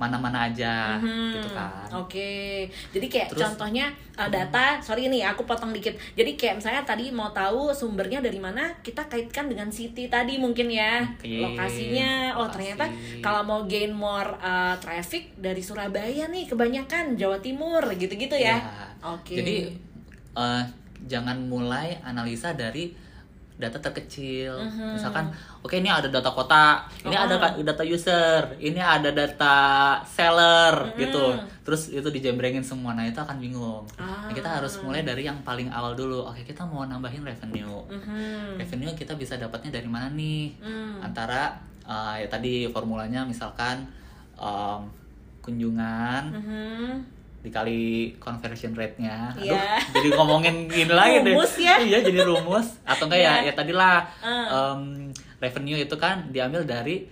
mana-mana aja Mhm. gitu kan Oke, jadi kayak Terus- contohnya uh, data, sorry nih aku potong dikit. Jadi kayak misalnya tadi mau tahu sumbernya dari mana, kita kaitkan dengan city tadi mungkin ya, Oke, lokasinya. Oh lokasi. ternyata kalau mau gain more uh, traffic dari Surabaya nih, kebanyakan Jawa Timur gitu-gitu ya. Ya. Oke. jadi eh, jangan mulai analisa dari data terkecil Mhm. misalkan oke ini ada data kota ini Oh. ada ka- data user ini ada data seller Mhm. gitu terus itu dijembrengin semua nah itu akan bingung Nah, kita Ah. harus mulai dari yang paling awal dulu oke kita mau nambahin revenue Mhm. revenue kita bisa dapatnya dari mana nih Hmm. antara eh, ya tadi formulanya misalkan em, kunjungan Mhm. Dikali conversion rate-nya. Aduh, Iya. jadi ngomongin gini lagi deh. Rumus ya? Iya, jadi rumus. Atau enggak ya, Iya. ya tadilah Ah. em, revenue itu kan diambil dari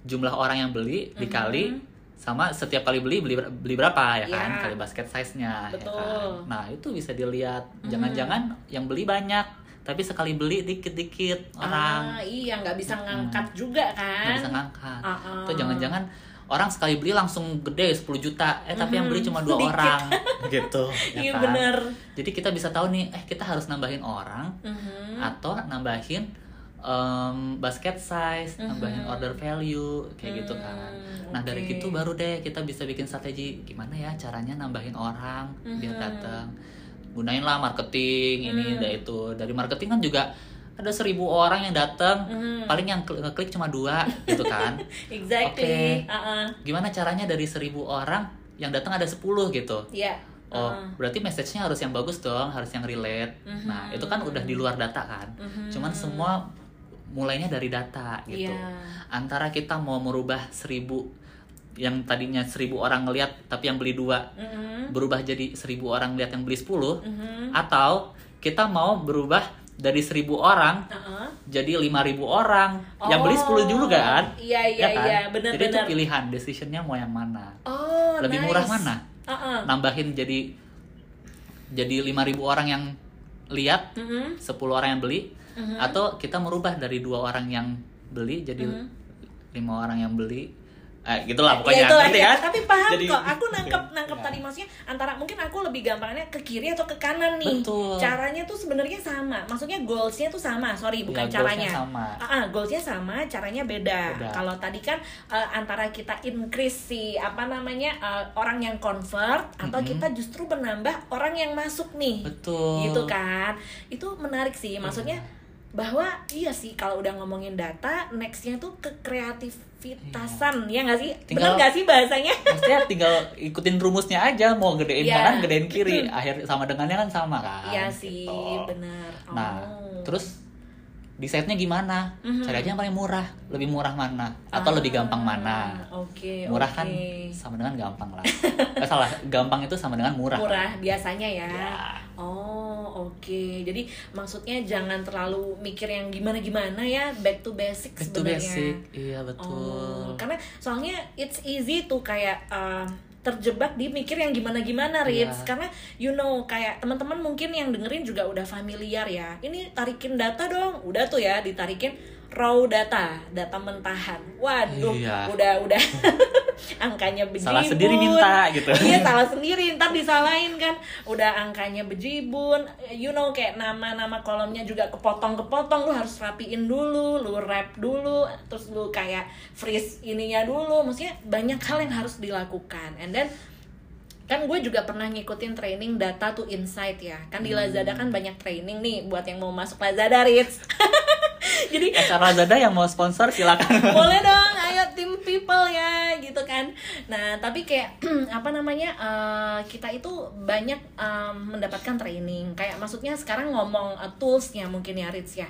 jumlah orang yang beli dikali sama setiap kali beli beli beli berapa ya kan Mhm. Iya. kali basket size-nya ya kan. Nah, itu bisa dilihat. Jangan-jangan yang beli banyak tapi sekali beli dikit-dikit orang Ah, iya nggak bisa ngangkat juga kan? nggak bisa ngangkat. Ah. Tuh jangan-jangan orang sekali beli langsung gede 10 juta, eh tapi yang beli cuma dua Sedikit. orang gitu. ya Iya kan? bener. Jadi kita bisa tahu nih, eh kita harus nambahin orang Mhm. atau nambahin em, basket size, nambahin Mhm. order value kayak gitu kan. Hmm, Nah dari oke. gitu baru deh kita bisa bikin strategi gimana ya caranya nambahin orang biar Mhm. datang. Gunain lah marketing ini Hmm. dan itu. Dari marketing kan juga ada seribu orang yang datang, Mhm. paling yang klik- ngeklik cuma dua gitu kan. Exactly. Oke. Uh-uh. Gimana caranya dari seribu orang yang datang ada 10 gitu? Iya. Oh, Uh-uh. berarti message-nya harus yang bagus dong, harus yang relate. Mhm. Nah, itu kan udah di luar data kan. Mhm. Cuman semua mulainya dari data gitu. Iya. Antara kita mau merubah seribu yang tadinya seribu orang ngeliat tapi yang beli dua Mhm. berubah jadi seribu orang lihat yang beli 10 Mhm. atau kita mau berubah dari seribu orang Uh-uh. jadi 5000 orang yang beli Oh, 10 dulu kan iya, iya, kan? iya, bener, jadi itu bener. pilihan decisionnya mau yang mana Oh, lebih nice. murah mana Uh-uh. nambahin jadi jadi 5000 orang yang lihat Mhm. 10 orang yang beli Mhm. atau kita merubah dari dua orang yang beli jadi Mhm. lima orang yang beli eh, gitulah pokoknya Ya, itulah, ngerti ya. kan? Tapi paham Jadi- kok. Aku nangkep nangkep Ya. tadi maksudnya antara mungkin aku lebih gampangnya ke kiri atau ke kanan nih. Betul. Caranya tuh sebenarnya sama. Maksudnya goalsnya tuh sama. Sorry, bukan Ya, goalsnya caranya. sama. Ah, ah, goalsnya sama, caranya beda. Beda. Kalau tadi kan eh, antara kita increase si apa namanya eh, orang yang convert atau Mhm. kita justru menambah orang yang masuk nih. betul Gitu kan. Itu menarik sih. Maksudnya bahwa iya sih kalau udah ngomongin data, nextnya tuh ke kreativitasan ya nggak sih? Bener Tinggal- nggak sih bahasanya? Maksudnya tinggal ikutin rumusnya aja mau gedein Iya, kanan gedein kiri akhir sama dengannya kan sama kan Iya sih, gitu. benar. nah Oh. terus desainnya gimana Mhm. cari aja yang paling murah lebih murah mana atau lebih gampang mana Ah, Oke, murah oke. kan sama dengan gampang lah eh, salah gampang itu sama dengan murah murah biasanya ya. Ya. Oh, oke. Jadi maksudnya jangan terlalu mikir yang gimana-gimana ya, back to basic back to sebenarnya. basic iya betul Oh, karena soalnya it's easy tuh kayak uh, terjebak di mikir yang gimana-gimana, Ritz. Iya. Karena you know kayak teman-teman mungkin yang dengerin juga udah familiar ya. Ini tarikin data dong, udah tuh ya ditarikin raw data, data mentahan. Waduh, Iya. udah udah. Angkanya bejibun. Salah sendiri minta, gitu. iya salah sendiri ntar disalahin kan. Udah angkanya bejibun. You know kayak nama-nama kolomnya juga kepotong-kepotong. Lu harus rapiin dulu lu rap dulu terus lu kayak freeze ininya dulu. Maksudnya banyak hal yang harus dilakukan. And then kan gue juga pernah ngikutin training data to insight ya. Kan di Lazada kan banyak training nih buat yang mau masuk Lazada Ritz jadi HR Lazada yang mau sponsor silakan. Boleh dong ayo tim people ya gitu kan. Nah tapi kayak apa namanya eh, kita itu banyak em, mendapatkan training. Kayak maksudnya sekarang ngomong uh, toolsnya mungkin ya Ritz ya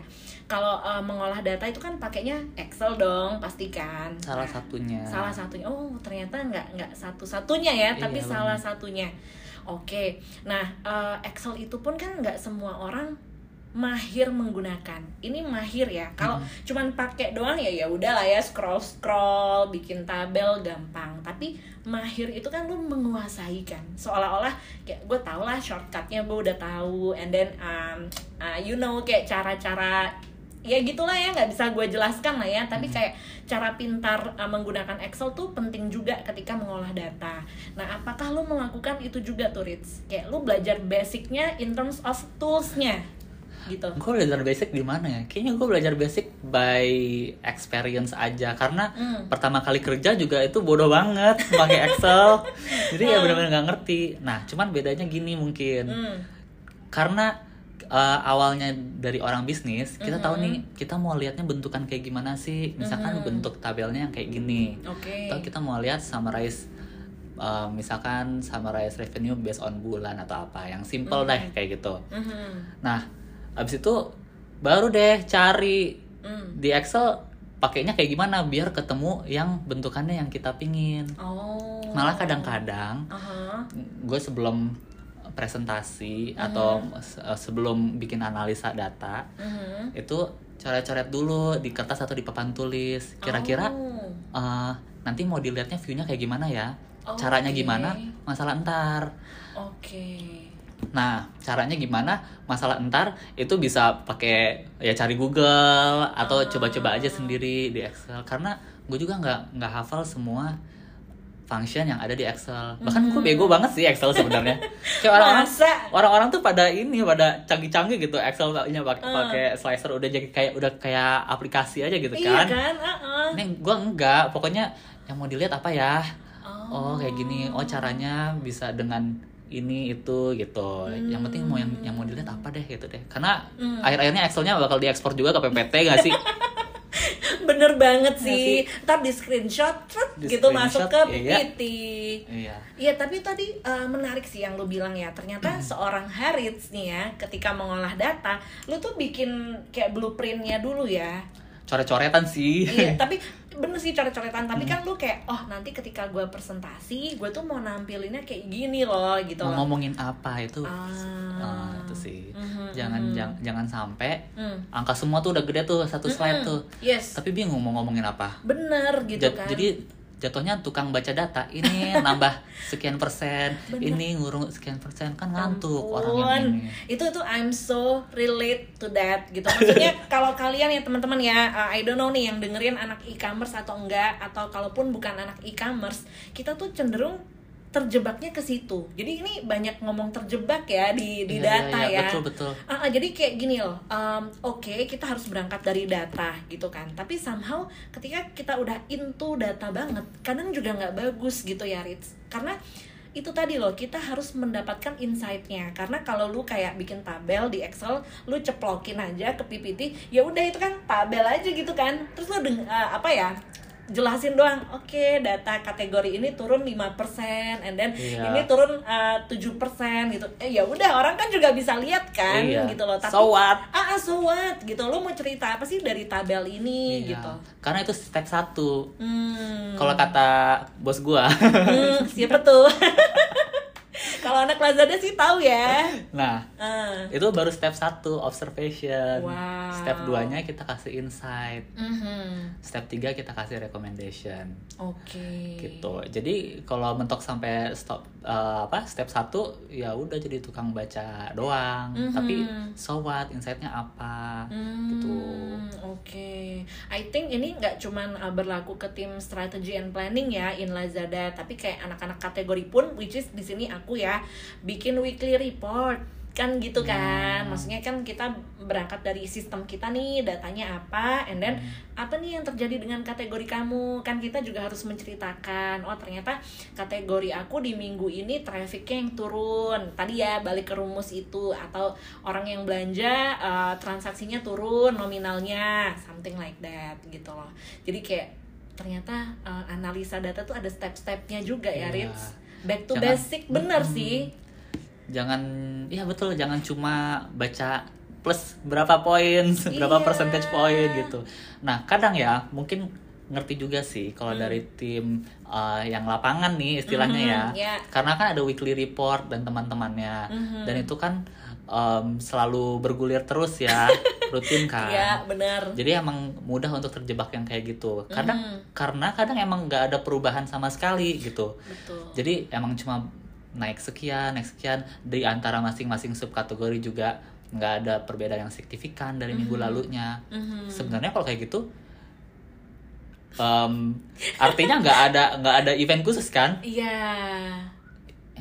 kalau eh, mengolah data itu kan pakainya Excel dong pastikan salah Nah, satunya. Salah satunya. Oh ternyata nggak nggak satu satunya ya Iya, tapi benar. salah satunya. Oke. Nah eh, Excel itu pun kan nggak semua orang mahir menggunakan. Ini mahir ya. Kalau cuman pakai doang ya ya udah lah ya scroll scroll bikin tabel gampang. Tapi mahir itu kan lu menguasai kan. Seolah-olah kayak gue tau lah shortcutnya gue udah tahu and then um, uh, you know kayak cara-cara ya gitulah ya nggak bisa gue jelaskan lah ya. Tapi kayak cara pintar uh, menggunakan Excel tuh penting juga ketika mengolah data. Nah apakah lu melakukan itu juga tuh Ritz kayak lu belajar basicnya in terms of toolsnya gitu. Gue belajar basic di mana ya? Kayaknya gue belajar basic by experience aja. Karena Hmm. pertama kali kerja juga itu bodoh banget pakai Excel. Jadi ya benar-benar nggak ngerti. Nah cuman bedanya gini mungkin. Hmm. karena uh, awalnya dari orang bisnis kita tahu nih kita mau lihatnya bentukan kayak gimana sih? Misalkan bentuk tabelnya yang kayak gini. Oke. Atau kita mau lihat summarize uh, misalkan summarize revenue based on bulan atau apa yang simple deh kayak gitu. Mhm. nah abis itu baru deh cari Hmm. di Excel pakainya kayak gimana biar ketemu yang bentukannya yang kita pingin. Oh. Malah kadang-kadang Aha. gue sebelum presentasi atau se- eh, sebelum bikin analisa data Mhm. itu coret-coret dulu di kertas atau di papan tulis. Kira-kira Oh. eh, nanti mau dilihatnya viewnya kayak gimana ya? Oh, caranya gimana? Masalah entar. Oke. Nah caranya gimana? Masalah entar itu bisa pakai ya cari Google atau Ah. coba-coba aja sendiri di Excel. Karena gue juga nggak nggak hafal semua function yang ada di Excel bahkan gue bego banget sih Excel sebenarnya kayak orang-orang Hmm. Masa? orang-orang tuh pada ini pada canggih-canggih gitu Excel pakai Ah. pakai slicer udah jadi kayak udah kayak aplikasi aja gitu iya kan kan Uh-uh. ini gue enggak pokoknya yang mau dilihat apa ya Oh. oh kayak gini oh caranya bisa dengan ini itu gitu yang penting mau yang yang mau dilihat apa deh gitu deh karena Hmm. akhir-akhirnya Excelnya bakal diekspor juga ke PPT gak sih bener banget sih. Ntar di screenshot trut, Di gitu masuk ke screenshot, iya. PPT iya. Iya tapi tadi uh, menarik sih yang lu bilang ya. Ternyata seorang Harits nih ya ketika mengolah data lu tuh bikin kayak blueprintnya dulu ya. Coret-coretan sih. Iya tapi bener sih coret-coretan tapi Hmm. kan lu kayak oh nanti ketika gue presentasi gue tuh mau nampilinnya kayak gini loh gitu mau loh ngomongin apa itu Ah. ah, itu sih Mhm, jangan mhm. jang- jangan sampai Hmm. angka semua tuh udah gede tuh satu slide tuh yes tapi bingung mau ngomongin apa bener gitu kan Jadi jatuhnya tukang baca data ini nambah sekian persen, ini ngurung sekian persen kan ngantuk orang yang Ampun. ini. itu tuh I'm so relate to that gitu maksudnya kalau kalian ya teman-teman ya uh, I don't know nih yang dengerin anak e-commerce atau enggak atau kalaupun bukan anak e-commerce kita tuh cenderung terjebaknya ke situ jadi ini banyak ngomong terjebak ya di di Iya, data iya, iya, ya Betul betul. Ah, ah, jadi kayak gini loh, um, oke kita harus berangkat dari data gitu kan. Tapi somehow ketika kita udah into data banget, kadang juga nggak bagus gitu ya Ritz. Karena itu tadi loh kita harus mendapatkan insight-nya karena kalau lu kayak bikin tabel di Excel lu ceplokin aja ke PPT ya udah itu kan tabel aja gitu kan terus lu deng- ah, apa ya jelasin doang oke data kategori ini turun 5% and then Iya. ini turun uh, 7% gitu eh ya udah orang kan juga bisa lihat kan Iya. gitu loh tapi So what? ah ah, so what gitu lo mau cerita apa sih dari tabel ini Iya. gitu Karena itu step satu. hmm, Kalau kata bos gua, hmm, siapa tuh kalau anak Lazada sih tahu ya nah Ah. itu baru step satu observation. Wow. Step 2-nya kita kasih insight. Mhm. Step 3 kita kasih recommendation. oke gitu jadi kalau mentok sampai stop eh, apa step 1 ya udah jadi tukang baca doang Mhm. tapi so what insightnya apa Hmm, gitu Oke, I think ini nggak cuman uh, berlaku ke tim strategy and planning ya in Lazada, tapi kayak anak-anak kategori pun, which is di sini aku ya bikin weekly report. Kan gitu kan, Hmm. maksudnya kan kita berangkat dari sistem kita nih datanya apa, and then apa nih yang terjadi dengan kategori kamu, kan kita juga harus menceritakan, oh ternyata kategori aku di minggu ini trafficnya yang turun, tadi ya balik ke rumus itu atau orang yang belanja uh, transaksinya turun nominalnya something like that gitu loh. Jadi kayak ternyata uh, analisa data tuh ada step-stepnya juga ya Iya. Ritz back to Jangan- basic bener Mm-mm. sih jangan ya betul jangan cuma baca plus berapa poin berapa Iya. percentage poin gitu nah kadang ya mungkin ngerti juga sih kalau Hmm. dari tim uh, yang lapangan nih istilahnya Mhm, ya ya. karena kan ada weekly report dan teman-temannya Mhm. dan itu kan um, selalu bergulir terus ya rutin kan Iya benar jadi emang mudah untuk terjebak yang kayak gitu kadang Mhm. karena kadang emang nggak ada perubahan sama sekali gitu betul jadi emang cuma naik sekian, naik sekian di antara masing-masing subkategori juga nggak ada perbedaan yang signifikan dari minggu lalunya. Mhm. Sebenarnya kalau kayak gitu, em, artinya nggak ada nggak ada event khusus kan? iya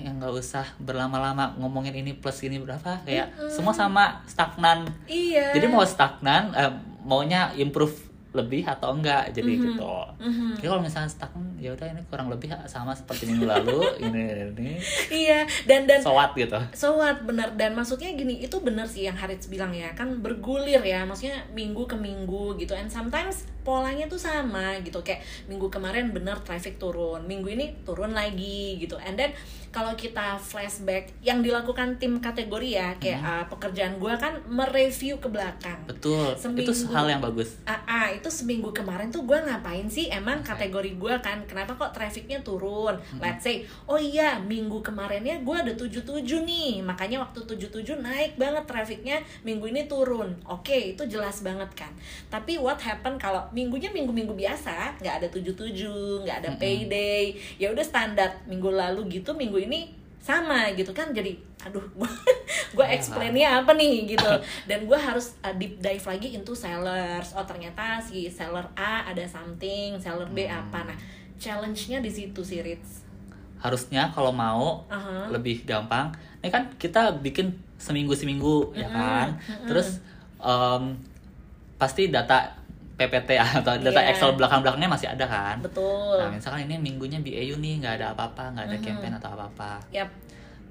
Yang nggak usah berlama-lama ngomongin ini plus ini berapa, kayak semua sama stagnan. iya Jadi mau stagnan, eh, maunya improve lebih atau enggak jadi gitu. Mhm. Jadi kalau misalnya stagnan, ya udah ini kurang lebih sama seperti minggu lalu, ini ini iya dan dan sowat gitu. So what bener dan maksudnya gini itu bener sih yang Harits bilang ya kan bergulir ya maksudnya minggu ke minggu gitu and sometimes polanya tuh sama gitu kayak minggu kemarin bener traffic turun minggu ini turun lagi gitu and then kalau kita flashback yang dilakukan tim kategori ya kayak uh, pekerjaan gue kan mereview ke belakang. Betul, Seminggu. itu hal yang bagus. Ah, ah, itu seminggu kemarin tuh gue ngapain sih? Emang kategori gue kan kenapa kok trafficnya turun? Let's say oh iya minggu kemarinnya gue ada 77 nih makanya waktu 77 naik banget trafficnya minggu ini turun. Oke itu jelas banget kan. Tapi what happen kalau minggunya minggu-minggu biasa nggak ada 77 nggak ada payday ya udah standar minggu lalu gitu minggu ini sama gitu kan jadi aduh gue Ya. explainnya apa nih gitu dan gue harus uh, deep dive lagi into sellers oh ternyata si seller A ada something seller B Hmm. apa nah challenge-nya di situ sih Ritz Harusnya kalau mau Aha. lebih gampang, ini kan kita bikin seminggu seminggu ya Mm-mm, kan. mm-mm. Terus em, pasti data PPT atau data Iya. Excel belakang belakangnya masih ada kan. betul Nah misalkan ini minggunya BAU nih nggak ada apa-apa, nggak ada Mhm. campaign atau apa-apa. Yap.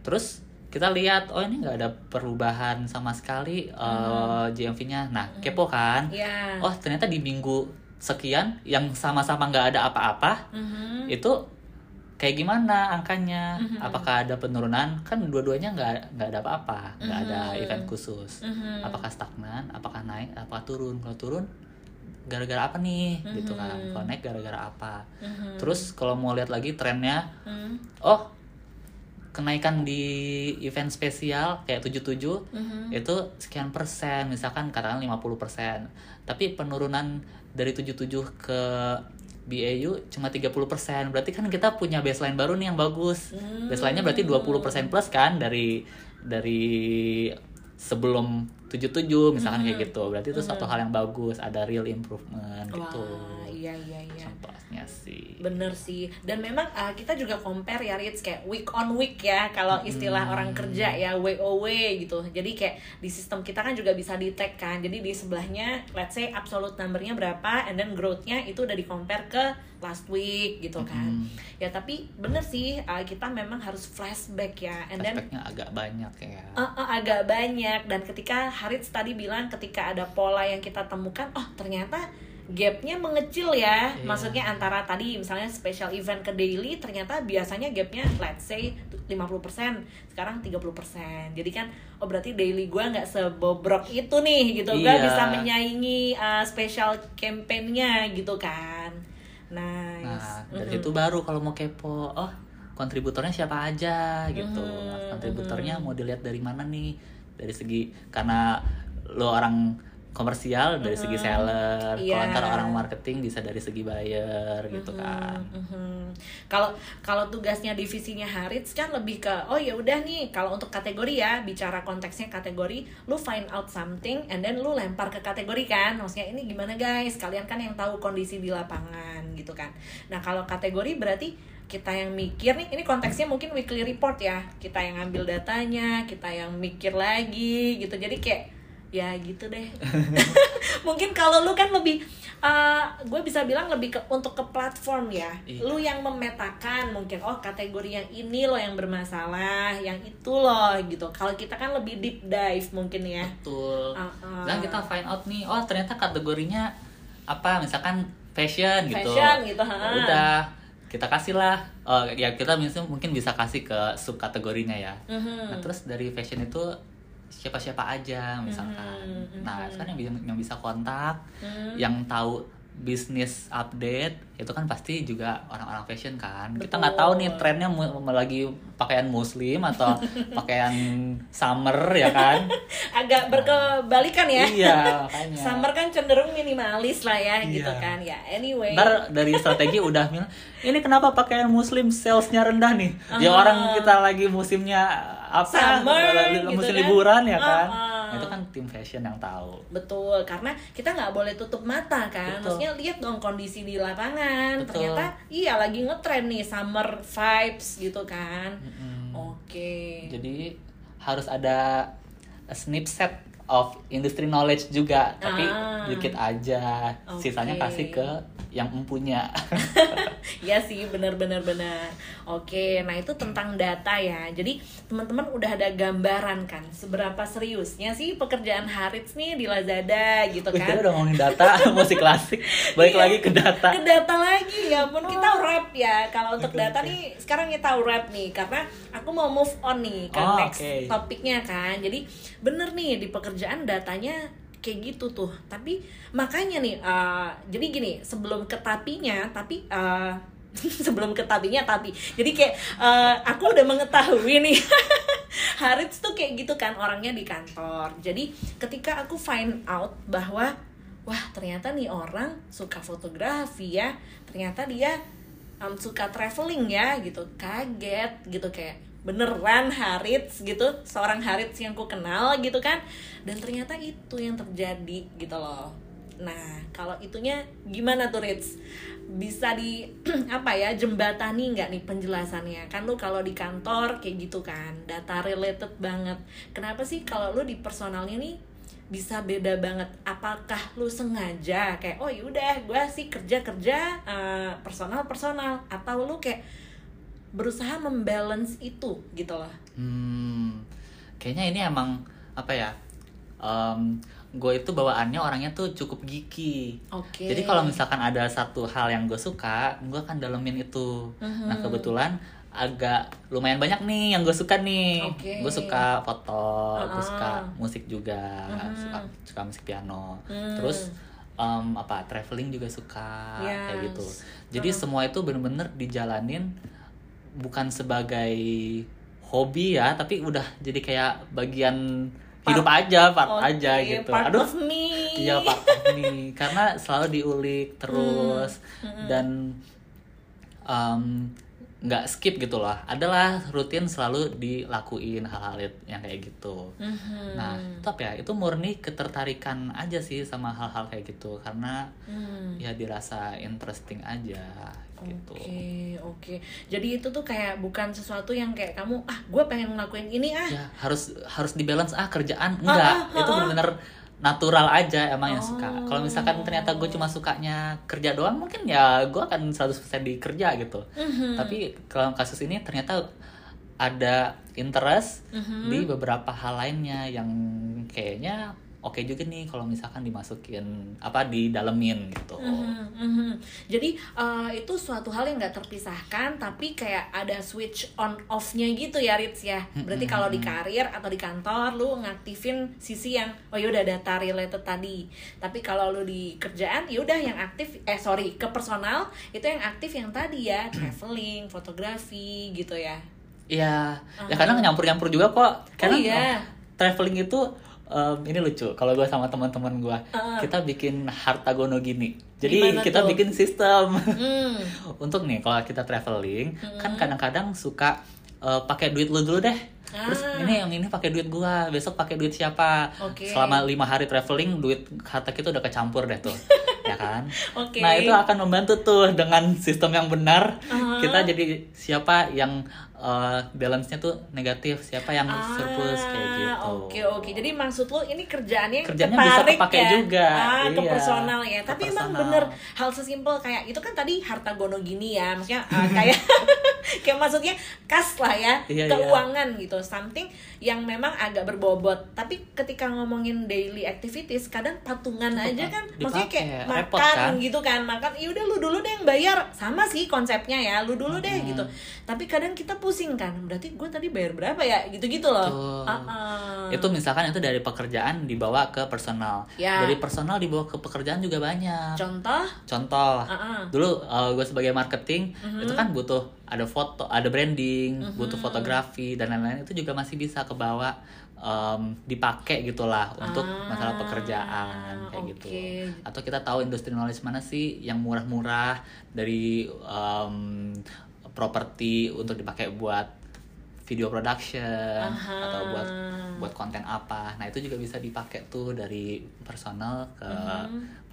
Terus kita lihat, oh ini nggak ada perubahan sama sekali eh, GMV-nya. Nah kepo kan. ya Oh ternyata di minggu sekian yang sama-sama nggak ada apa-apa Mhm. itu kayak gimana angkanya Mhm. apakah ada penurunan kan dua-duanya nggak nggak ada apa-apa nggak ada Mhm. event khusus Mhm. apakah stagnan apakah naik apakah turun kalau turun gara-gara apa nih gitu kan kalau naik gara-gara apa Mhm. terus kalau mau lihat lagi trennya Mhm. oh kenaikan di event spesial kayak 77 Mhm. itu sekian persen misalkan katakan 50 persen tapi penurunan dari 77 ke BAU cuma 30 persen berarti kan kita punya baseline baru nih yang bagus Hmm. baseline-nya berarti 20 persen plus kan dari dari sebelum 77 misalkan Hmm. kayak gitu. Berarti itu suatu hal yang bagus ada real improvement gitu. Wah, iya iya iya. contohnya sih Bener sih. Dan memang uh, kita juga compare ya Ritz kayak week on week ya kalau istilah Hmm. orang kerja ya WOW gitu. Jadi kayak di sistem kita kan juga bisa di tag kan. Jadi di sebelahnya let's say absolute numbernya berapa and then growth-nya itu udah di compare ke last week gitu kan. Mm. Ya tapi bener sih uh, kita memang harus flashback ya and then agak banyak ya Uh, uh, agak banyak dan ketika Harits tadi bilang ketika ada pola yang kita temukan oh ternyata gapnya mengecil ya Iya. maksudnya antara tadi misalnya special event ke daily ternyata biasanya gapnya let's say 50% sekarang 30% jadi kan oh berarti daily gua nggak sebobrok itu nih gitu gua Iya. bisa menyaingi uh, special campaignnya gitu kan nice Nah, dari Mm-mm. situ baru kalau mau kepo, oh kontributornya siapa aja gitu. Mhm, Nah, kontributornya mau dilihat dari mana nih? Dari segi karena lo orang komersial dari segi seller. Iya. kalau ntar orang marketing bisa dari segi buyer gitu kan. Kalau kalau tugasnya divisinya Harits kan lebih ke oh ya udah nih kalau untuk kategori ya bicara konteksnya kategori lu find out something and then lu lempar ke kategori kan. Maksudnya ini gimana guys? Kalian kan yang tahu kondisi di lapangan gitu kan. Nah kalau kategori berarti kita yang mikir nih ini konteksnya mungkin weekly report ya. Kita yang ngambil datanya kita yang mikir lagi gitu. Jadi kayak ya gitu deh. Mungkin kalau lu kan lebih gue bisa bilang lebih ke untuk ke platform ya. Iya. lu yang memetakan mungkin oh kategori yang ini loh yang bermasalah yang itu loh gitu. Kalau kita kan lebih deep dive mungkin ya. Betul. Uh-uh. dan kita find out nih oh ternyata kategorinya apa? Misalkan fashion gitu. Fashion gitu, ha. Ya udah kita kasih lah. Oh, ya kita mungkin bisa kasih ke subkategorinya ya. Mhm. nah terus dari fashion itu siapa-siapa aja misalkan Mhm, nah mhm. kan yang bisa yang bisa kontak Hmm. yang tahu bisnis update itu kan pasti juga orang-orang fashion kan kita Betul. nggak tahu nih trennya lagi pakaian muslim atau pakaian summer ya kan agak berkebalikan ya iya makanya summer kan cenderung minimalis lah ya Iya. gitu kan ya anyway ntar dari strategi udah ini kenapa pakaian muslim salesnya rendah nih ya Ah. orang kita lagi musimnya apa Summer, musim gitu kan. liburan ya kan Ah, ah. Nah, itu kan tim fashion yang tahu Betul, karena kita nggak boleh tutup mata kan. Betul. Maksudnya lihat dong kondisi di lapangan. Betul. Ternyata iya lagi ngetren nih summer vibes gitu kan. Mm-mm. Oke. jadi harus ada a snapshot of industry knowledge juga tapi Ah. dikit aja sisanya Oke. kasih ke yang empunya Ya sih, benar-benar benar. Oke, nah itu tentang data ya. Jadi teman-teman udah ada gambaran kan seberapa seriusnya sih pekerjaan Harits nih di Lazada gitu Wih, kan. udah ngomongin data musik klasik balik Iya, lagi ke data ke data lagi ya pun kita rap ya kalau untuk data nih sekarang kita rap nih karena aku mau move on nih ke Oh, next oke. topiknya kan jadi bener nih di pekerjaan datanya kayak gitu tuh. Tapi makanya nih uh, jadi gini sebelum ke tapinya tapi uh, sebelum ke tapinya tapi. Jadi kayak uh, aku udah mengetahui nih Harits tuh kayak gitu kan orangnya di kantor. Jadi ketika aku find out bahwa wah ternyata nih orang suka fotografi ya ternyata dia um, suka traveling ya gitu. Kaget gitu kayak beneran Harits gitu seorang Harits yang ku kenal gitu kan. Dan ternyata itu yang terjadi gitu loh. Nah kalau itunya gimana tuh Rits? Bisa di apa ya jembatani nggak nih penjelasannya? Kan lu kalau di kantor kayak gitu kan data related banget. Kenapa sih kalau lu di personalnya nih bisa beda banget? Apakah lu sengaja kayak oh yaudah gue sih kerja kerja personal personal atau lu kayak berusaha membalance itu gitu loh Hmm, kayaknya ini emang apa ya? gue itu bawaannya orangnya tuh cukup geeky. oke Jadi kalau misalkan ada satu hal yang gue suka, gue akan dalemin itu. Mhm. Nah kebetulan agak lumayan banyak nih yang gue suka nih. Oke. Gue suka foto, gue Uh-uh. suka musik juga, Mhm. suka suka musik piano. Hmm. Terus em, apa traveling juga suka kayak Yes. gitu. Jadi Uh-uh. semua itu bener-bener dijalanin bukan sebagai hobi ya, tapi udah jadi kayak bagian hidup aja, part Oke, aja gitu. part Aduh, of me Iya Pak nih karena selalu diulik terus Hmm, dan nggak skip gitu loh. Adalah rutin selalu dilakuin hal-hal yang kayak gitu. Mhm. Nah, tapi ya itu murni ketertarikan aja sih sama hal-hal kayak gitu karena Hmm. ya dirasa interesting aja gitu. Oke, oke. Jadi itu tuh kayak bukan sesuatu yang kayak kamu ah gue pengen ngelakuin ini ah. Ya harus harus dibalance ah kerjaan Ah, enggak ah, itu ah, ah. benar-benar natural aja emang yang suka. Oh. Kalau misalkan ternyata gue cuma sukanya kerja doang mungkin ya gue akan 100% di kerja gitu. Mhm. Tapi kalau kasus ini ternyata ada interest Mhm. di beberapa hal lainnya yang kayaknya oke juga nih kalau misalkan dimasukin apa di dalemin gitu. Mhm, mhm. Jadi eh, itu suatu hal yang nggak terpisahkan, tapi kayak ada switch on off-nya gitu ya, Ritz ya. Berarti kalau di karir atau di kantor, lu ngaktifin sisi yang oh yaudah data related tadi. Tapi kalau lu di kerjaan, yaudah yang aktif, eh sorry, ke personal itu yang aktif yang tadi ya, traveling, fotografi gitu ya. Iya, ya Ah. kadang nyampur-nyampur juga kok. Kadang iya. traveling itu em, ini lucu kalau gue sama teman-teman gue Uh. kita bikin harta gono gini jadi Gimana kita tuh? bikin sistem Hmm. untuk nih kalau kita traveling kan kadang-kadang suka eh, pakai duit lu dulu deh terus Ah. ini yang ini pakai duit gua besok pakai duit siapa Oke. selama lima hari traveling duit harta kita udah kecampur deh tuh ya kan Oke. nah itu akan membantu tuh dengan sistem yang benar Uh-huh. kita jadi siapa yang eh, balance-nya tuh negatif siapa yang surplus kayak gitu Ah, Oke oke. Jadi maksud lo ini kerjaannya Kerjaannya bisa kepake ya? juga, Ah, ke iya. personal ya. Ke Tapi emang personal. bener hal sesimpel kayak itu kan tadi harta gono gini ya. Maksudnya ah, kayak kayak maksudnya kas lah ya, Iya, iya. keuangan gitu. Something yang memang agak berbobot. Tapi ketika ngomongin daily activities, kadang patungan aja kan. Maksudnya kayak Dipakai, makan repot kan? gitu kan. Makan, ya udah lu dulu deh yang bayar. Sama sih konsepnya ya, lu dulu deh Hmm. gitu. Tapi kadang kita pusing kan. Berarti gue tadi bayar berapa ya? Gitu-gitu loh. Ah, ah. itu misalkan itu dari pekerjaan dibawa ke personal Ya. dari personal dibawa ke pekerjaan juga banyak Contoh? contoh Ah, ah. dulu gue sebagai marketing Mhm. itu kan butuh ada foto ada branding butuh fotografi dan lain-lain itu juga masih bisa kebawa em, dipakai gitulah untuk Ah, masalah pekerjaan kayak oke. gitu atau kita tahu industri knowledge mana sih yang murah-murah dari em, properti untuk dipakai buat video production Aha. atau buat buat konten apa nah itu juga bisa dipakai tuh dari personal ke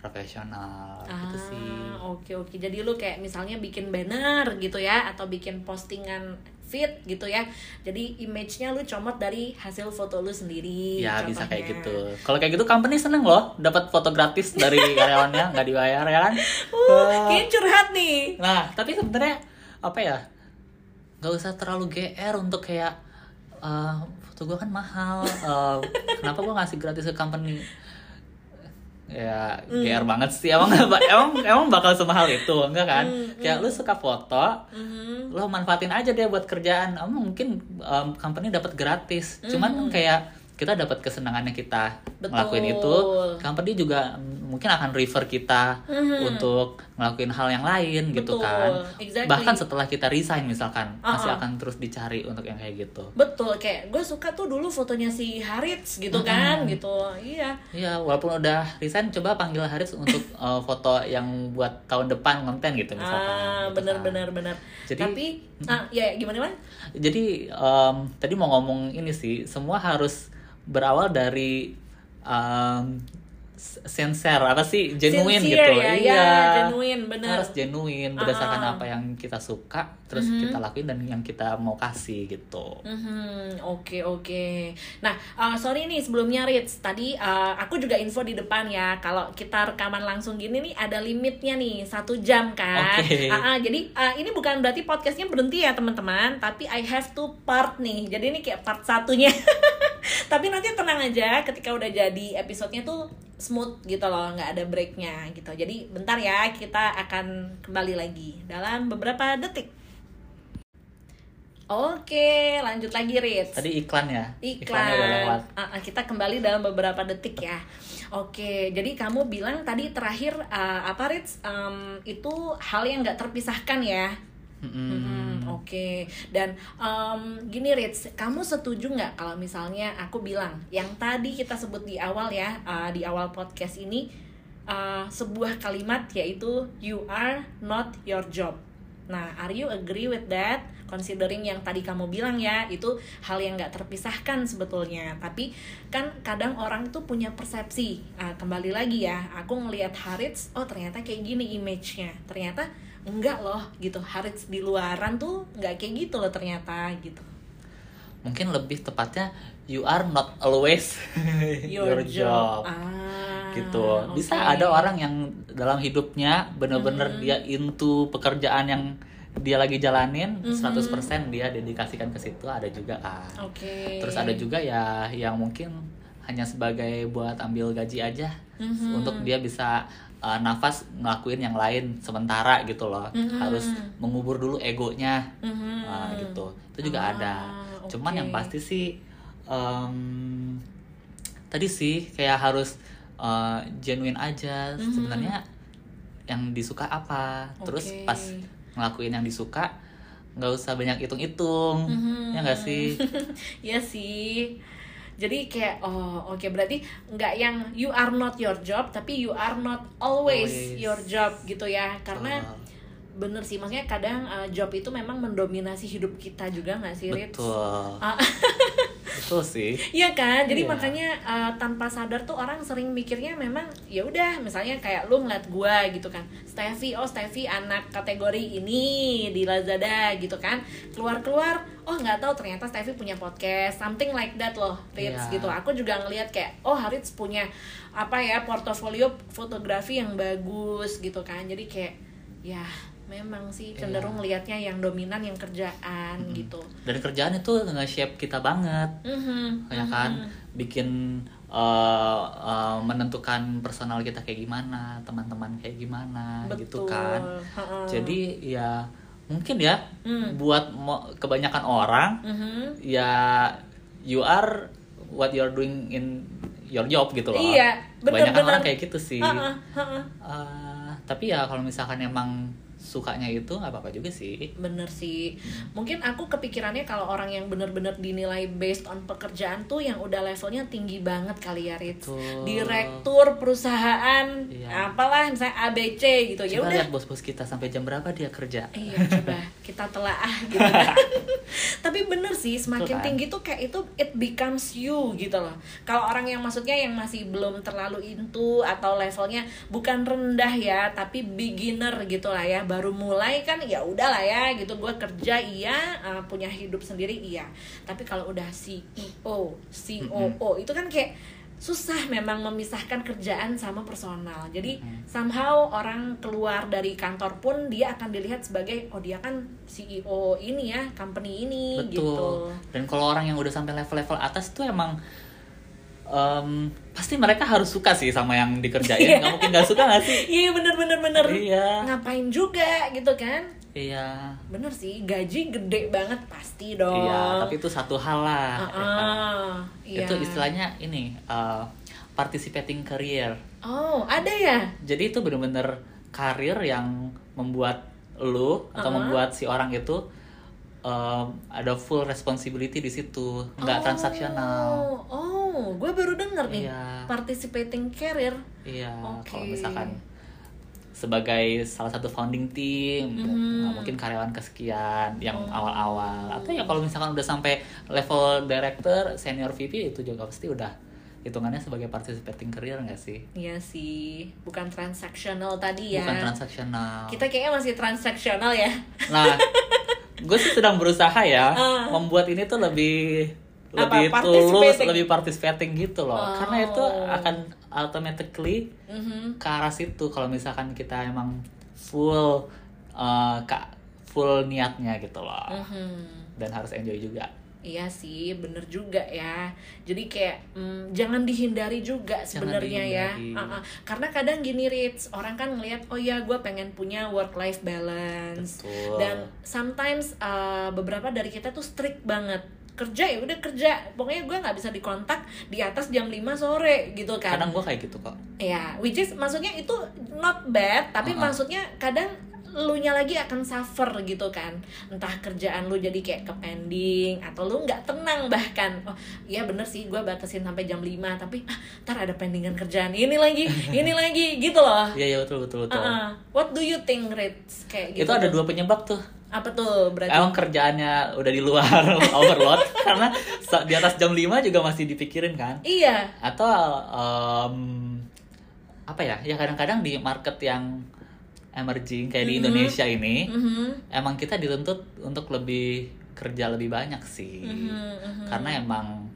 profesional gitu sih Ah, oke oke. Jadi lu kayak misalnya bikin banner gitu ya atau bikin postingan feed gitu ya. Jadi image-nya lu comot dari hasil foto lu sendiri. Ya bisa kayak contohnya. gitu. Kalau kayak gitu company seneng loh dapat foto gratis dari karyawannya nggak dibayar ya kan. Uh, kayaknya curhat nih. Nah tapi sebenarnya apa ya nggak usah terlalu gr untuk kayak eh, foto gue kan mahal. eh, kenapa gue ngasih gratis ke company? Ya Hmm. gr banget sih emang emang emang bakal semahal itu enggak kan? Hmm, Kayak lu suka foto, Mhm. lo manfaatin aja deh buat kerjaan Emang mungkin um, company dapat gratis cuman kan kayak kita dapat kesenangannya kita Betul. ngelakuin itu company juga mungkin akan refer kita untuk ngelakuin hal yang lain gitu Betul. kan Exactly. bahkan setelah kita resign misalkan masih Uh-uh. akan terus dicari untuk yang kayak gitu Betul, kayak gue suka tuh dulu fotonya si Harits gitu kan, gitu. Iya. Iya, walaupun udah resign, coba panggil Haris untuk uh, foto yang buat tahun depan konten gitu misalkan. Ah, gitu bener kan. bener bener. Jadi- Tapi, ah, ya gimana man? Jadi em, tadi mau ngomong ini sih, semua harus berawal dari em, sincere apa sih genuine Sincere gitu ya, iya ya, genuine, bener. harus genuine berdasarkan Ah. apa yang kita suka terus kita lakuin dan yang kita mau kasih gitu Mhm, Oke oke. Nah uh, sorry nih sebelumnya Rich, tadi uh, aku juga info di depan ya kalau kita rekaman langsung gini nih ada limitnya nih satu jam kan. Oke. Ah, ah, jadi uh, ini bukan berarti podcastnya berhenti ya teman-teman, tapi I have to part nih. Jadi ini kayak part satunya. tapi nanti tenang aja, ketika udah jadi episodenya tuh smooth gitu loh, nggak ada breaknya gitu. Jadi bentar ya kita akan kembali lagi dalam beberapa detik. Oke, lanjut lagi Ritz. tadi iklan ya Iklan. iklannya ah, kita kembali dalam beberapa detik ya. Oke, jadi kamu bilang tadi terakhir ah, apa Ritz? Em, itu hal yang nggak terpisahkan ya. Hmm, Oke, dan em, gini Ritz, kamu setuju nggak kalau misalnya aku bilang yang tadi kita sebut di awal ya, ah, di awal podcast ini ah, sebuah kalimat yaitu you are not your job. Nah, are you agree with that? Considering yang tadi kamu bilang ya, itu hal yang nggak terpisahkan sebetulnya. Tapi kan kadang orang itu punya persepsi. Ah, kembali lagi ya, aku ngelihat Harits, oh ternyata kayak gini image-nya. Ternyata enggak loh gitu. Harits di luaran tuh nggak kayak gitu loh ternyata gitu. mungkin lebih tepatnya you are not always your, job Ah, gitu bisa ada orang yang dalam hidupnya bener-bener dia into pekerjaan yang dia lagi jalanin 100% dia dedikasikan ke situ ada juga kan Oke. terus ada juga ya yang mungkin hanya sebagai buat ambil gaji aja Mhm. untuk dia bisa uh, nafas ngelakuin yang lain sementara gitu loh Mhm. harus mengubur dulu egonya Mhm. Nah, gitu itu juga Ah, ada cuman oke. yang pasti sih em, tadi sih kayak harus uh, genuine aja Mhm. sebenarnya yang disuka apa terus Oke. pas ngelakuin yang disuka nggak usah banyak hitung-hitung Mhm. ya nggak sih Iya sih. Jadi kayak oh oke berarti nggak yang you are not your job tapi you are not always, Always. your job gitu ya karena Betul. bener sih maksudnya kadang uh, job itu memang mendominasi hidup kita juga nggak sih Ritz? betul Ah. betul sih Iya kan, jadi Iya. makanya uh, tanpa sadar tuh orang sering mikirnya memang ya udah, misalnya kayak lu ngeliat gua gitu kan, Steffi, oh Steffi anak kategori ini di Lazada gitu kan, keluar keluar, oh nggak tahu ternyata Steffi punya podcast, something like that loh, Ritz Iya. gitu. Aku juga ngeliat kayak, oh Ritz punya apa ya portofolio fotografi yang bagus gitu kan, jadi kayak ya memang sih cenderung Iya. ngelihatnya yang dominan yang kerjaan gitu. dan kerjaan itu nge-shape kita banget Mhm, ya kan mhm. bikin uh, uh, menentukan personal kita kayak gimana teman-teman kayak gimana gitu Betul. kan Heeh. jadi ya mungkin ya Hmm. buat kebanyakan orang Mhm. ya you are what you're doing in your job gitu loh Iya, bener, kebanyakan bener. orang kayak gitu sih Ha-ha, ha-ha. Uh, tapi ya kalau misalkan emang sukanya itu nggak apa-apa juga sih Bener sih. Mungkin aku kepikirannya kalau orang yang bener-bener dinilai based on pekerjaan tuh yang udah levelnya tinggi banget kali ya. Betul. Direktur perusahaan, Iya. apalah misalnya ABC gitu. Ya udah. lihat bos-bos kita sampai jam berapa dia kerja Iya, coba kita telaah gitu kan. Tapi bener sih, semakin Betul kan? tinggi tuh kayak itu it becomes you gitu loh. Kalau orang yang maksudnya yang masih belum terlalu into atau levelnya bukan rendah ya, tapi beginner gitu lah ya, baru mulai kan ya udah lah ya gitu. Gue kerja iya, uh, punya hidup sendiri iya. Tapi kalau udah CEO, COO itu kan kayak susah memang memisahkan kerjaan sama personal. Jadi somehow orang keluar dari kantor pun dia akan dilihat sebagai oh dia kan CEO ini ya, company ini gitu. Betul. Dan kalau orang yang udah sampai level-level atas tuh emang em, pasti mereka harus suka sih sama yang dikerjain. Iya. Nggak mungkin nggak suka nggak sih? Iya bener bener bener. Iya. Ngapain juga gitu kan? Iya. Bener sih, gaji gede banget pasti dong. Iya, tapi itu satu hal lah. Ah, ya kan? ah, iya. Itu istilahnya ini uh, participating career. Oh, ada ya? Jadi itu bener-bener karir yang membuat lu atau Uh-uh. membuat si orang itu um, ada full responsibility di situ, nggak Oh, transaksional. Oh, gue baru denger nih. Iya. Participating career. Iya, Oke. kalau misalkan sebagai salah satu founding team, Mhm. nah, mungkin karyawan kesekian yang Oh. awal-awal, atau ya kalau misalkan udah sampai level director, senior VP itu juga pasti udah hitungannya sebagai participating career nggak sih? Iya sih, bukan transaksional tadi ya. Bukan transaksional. Kita kayaknya masih transaksional ya. Nah, gue sih sedang berusaha ya Ah. membuat ini tuh lebih Apa, lebih tulus, participating? lebih participating gitu loh. Oh. Karena itu akan automatically Mhm. ke arah situ kalau misalkan kita emang full uh, full niatnya gitu loh. Mhm. Dan harus enjoy juga. Iya sih, bener juga ya. Jadi kayak mm, jangan dihindari juga sebenarnya ya. Ah, ah. Karena kadang gini Rich, orang kan ngelihat oh ya gue pengen punya work life balance. Betul. Dan sometimes uh, beberapa dari kita tuh strict banget kerja ya udah kerja pokoknya gue nggak bisa dikontak di atas jam 5 sore gitu kan Kadang gue kayak gitu kok. Ya, which is maksudnya itu not bad, tapi Uh-uh. maksudnya kadang lu nya lagi akan suffer gitu kan. Entah kerjaan lu jadi kayak ke pending atau lu nggak tenang bahkan. Oh, iya bener sih gue batasin sampai jam 5, tapi ah, ntar ada pendingan kerjaan ini lagi, ini lagi gitu loh. Iya iya betul betul betul. Uh-uh. What do you think, Rich? Kayak gitu. Itu ada dua penyebab tuh. Apa tuh berarti? Emang kerjaannya udah di luar overload karena di atas jam 5 juga masih dipikirin kan. Iya. Atau em, apa ya? Ya kadang-kadang di market yang emerging kayak di Mhm. Indonesia ini Mhm. emang kita dituntut untuk lebih kerja lebih banyak sih. Mhm, mhm. Karena emang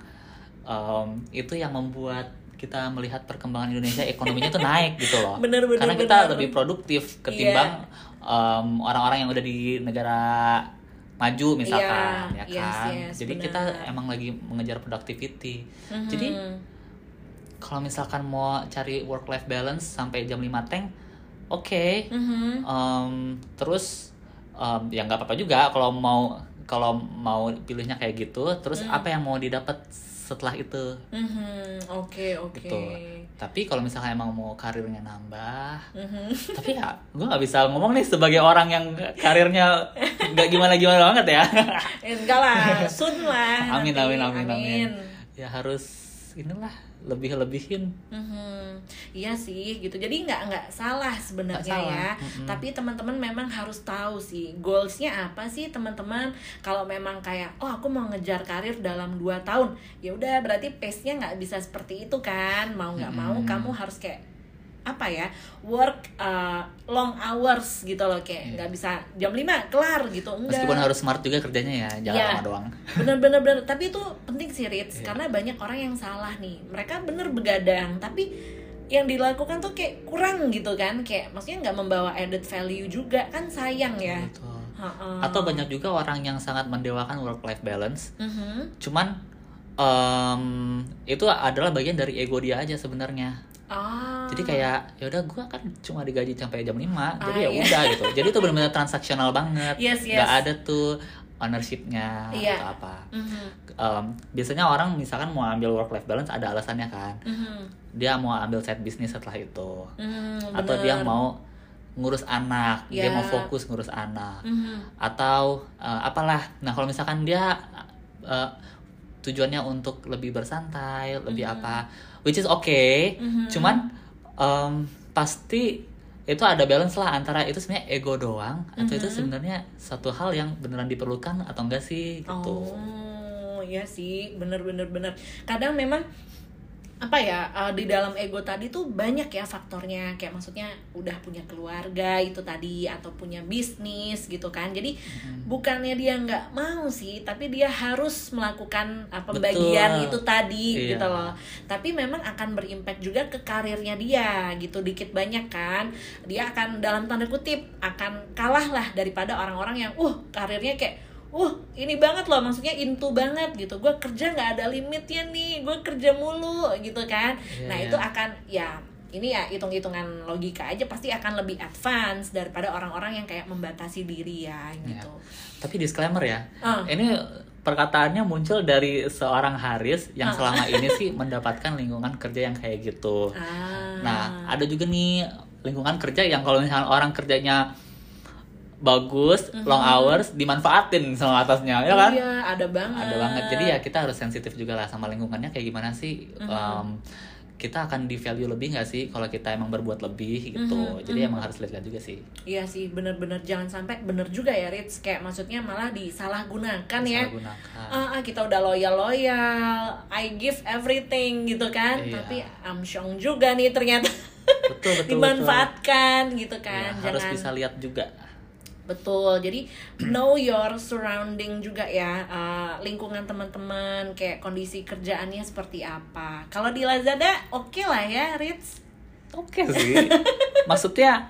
em, itu yang membuat kita melihat perkembangan Indonesia ekonominya tuh naik gitu loh. Bener, bener, Karena kita bener. lebih produktif ketimbang em, orang-orang yang udah di negara maju misalkan Iya, ya yes, kan. yes, Jadi benar. kita emang lagi mengejar productivity. Mhm. Jadi kalau misalkan mau cari work life balance sampai jam 5 teng, oke. Mhm. Em, terus em, ya nggak apa-apa juga kalau mau kalau mau pilihnya kayak gitu. Terus Hmm. apa yang mau didapat setelah itu? Oke, oke. Gitu. Tapi kalau misalkan emang mau karirnya nambah, Mhm. tapi ya gue nggak bisa ngomong nih sebagai orang yang karirnya nggak gimana gimana banget ya. Eh, enggak lah, soon lah. Amin, nanti. amin, amin, amin. ya harus inilah lebih lebihin Mhm. Iya sih gitu. Jadi nggak nggak salah sebenarnya ya. Mm-mm. Tapi teman-teman memang harus tahu sih goalsnya apa sih teman-teman. Kalau memang kayak oh aku mau ngejar karir dalam 2 tahun, ya udah berarti pace-nya nggak bisa seperti itu kan. Mau nggak mau Mm-mm. kamu harus kayak apa ya work uh, long hours gitu loh kayak Iya. nggak bisa jam 5 kelar gitu enggak meskipun harus smart juga kerjanya ya jangan Iya. lama doang bener-bener bener tapi itu penting sih Ritz Iya. karena banyak orang yang salah nih mereka bener begadang tapi yang dilakukan tuh kayak kurang gitu kan kayak maksudnya nggak membawa added value juga kan sayang ya Betul. Ha-ha. atau banyak juga orang yang sangat mendewakan work life balance Mhm. cuman em, itu adalah bagian dari ego dia aja sebenarnya ah jadi kayak ya udah gue kan cuma digaji sampai jam 5 jadi Ah, ya iya. udah gitu jadi itu benar-benar transaksional banget Yes, yes. nggak ada tuh ownershipnya Iya. atau apa Mhm. Em, biasanya orang misalkan mau ambil work life balance ada alasannya kan Mhm. dia mau ambil side bisnis setelah itu Mhm, atau bener. dia mau ngurus anak dia Ya. mau fokus ngurus anak Mhm. atau eh, apalah nah kalau misalkan dia eh, tujuannya untuk lebih bersantai lebih Mhm. apa which is okay Mhm. cuman em, pasti itu ada balance lah antara itu sebenarnya ego doang atau itu Mhm. sebenarnya satu hal yang beneran diperlukan atau enggak sih gitu Oh, iya sih, bener-bener bener. Kadang memang apa ya uh, di dalam ego tadi tuh banyak ya faktornya. Kayak maksudnya udah punya keluarga itu tadi atau punya bisnis gitu kan. Jadi bukannya dia nggak mau sih tapi dia harus melakukan uh, pembagian Betul. itu tadi Iya. gitu loh. Tapi memang akan berimpact juga ke karirnya dia gitu dikit banyak kan. Dia akan dalam tanda kutip akan kalah lah daripada orang-orang yang uh karirnya kayak uh ini banget loh maksudnya into banget gitu gue kerja nggak ada limitnya nih gue kerja mulu gitu kan Iya, nah iya. itu akan ya ini ya hitung-hitungan logika aja pasti akan lebih advance daripada orang-orang yang kayak membatasi diri ya Iya. gitu tapi disclaimer ya Ah. ini perkataannya muncul dari seorang Haris yang Ah. selama ini sih mendapatkan lingkungan kerja yang kayak gitu ah Nah, ada juga nih lingkungan kerja yang kalau misalnya orang kerjanya bagus, long hours, dimanfaatin sama atasnya, ya kan? Iya ada banget Ada banget. Jadi ya kita harus sensitif juga lah sama lingkungannya kayak gimana sih. Mhm. Em, kita akan di value lebih nggak sih kalau kita emang berbuat lebih gitu. Mhm, Jadi mhm. emang harus lihat juga sih. Iya sih bener-bener jangan sampai bener juga ya Ritz kayak maksudnya malah disalahgunakan ya Disalahgunakan. Ah, ah, kita udah loyal loyal I give everything gitu kan Iya. tapi amsyong juga nih ternyata Betul betul. dimanfaatkan gitu betul. kan Ya, harus jangan bisa lihat juga. Betul. Jadi know your surrounding juga ya eh, lingkungan teman-teman kayak kondisi kerjaannya seperti apa. Kalau di Lazada oke lah ya Ritz. Oke sih. Maksudnya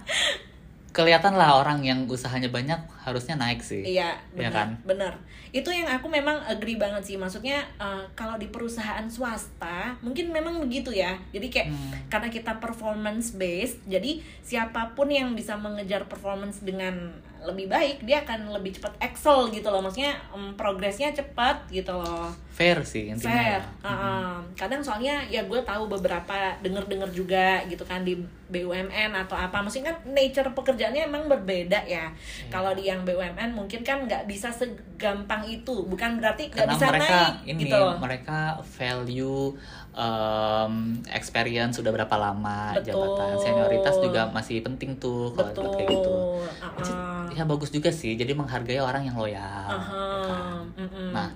kelihatan lah orang yang usahanya banyak harusnya naik sih. Iya, Iya benar. kan? Benar. Itu yang aku memang agree banget sih. Maksudnya eh, kalau di perusahaan swasta mungkin memang begitu ya. Jadi kayak Hmm. karena kita performance based, jadi siapa pun yang bisa mengejar performance dengan lebih baik, dia akan lebih cepat excel gitu loh. Maksudnya em, progresnya cepat gitu loh. Fair sih intinya. Fair. ya. Heeh. Kadang soalnya ya gue tahu beberapa denger-denger juga gitu kan di BUMN atau apa. Maksudnya kan nature pekerjaannya emang berbeda ya. Iya. Kalau di yang BUMN mungkin kan nggak bisa segampang itu. Bukan berarti nggak bisa mereka naik ini gitu loh. mereka value um, experience sudah berapa lama Betul. jabatan senioritas juga masih penting tuh kalau Betul. kayak gitu Heeh. ya bagus juga sih jadi menghargai orang yang loyal ya Aha. kan? Mm-mm. nah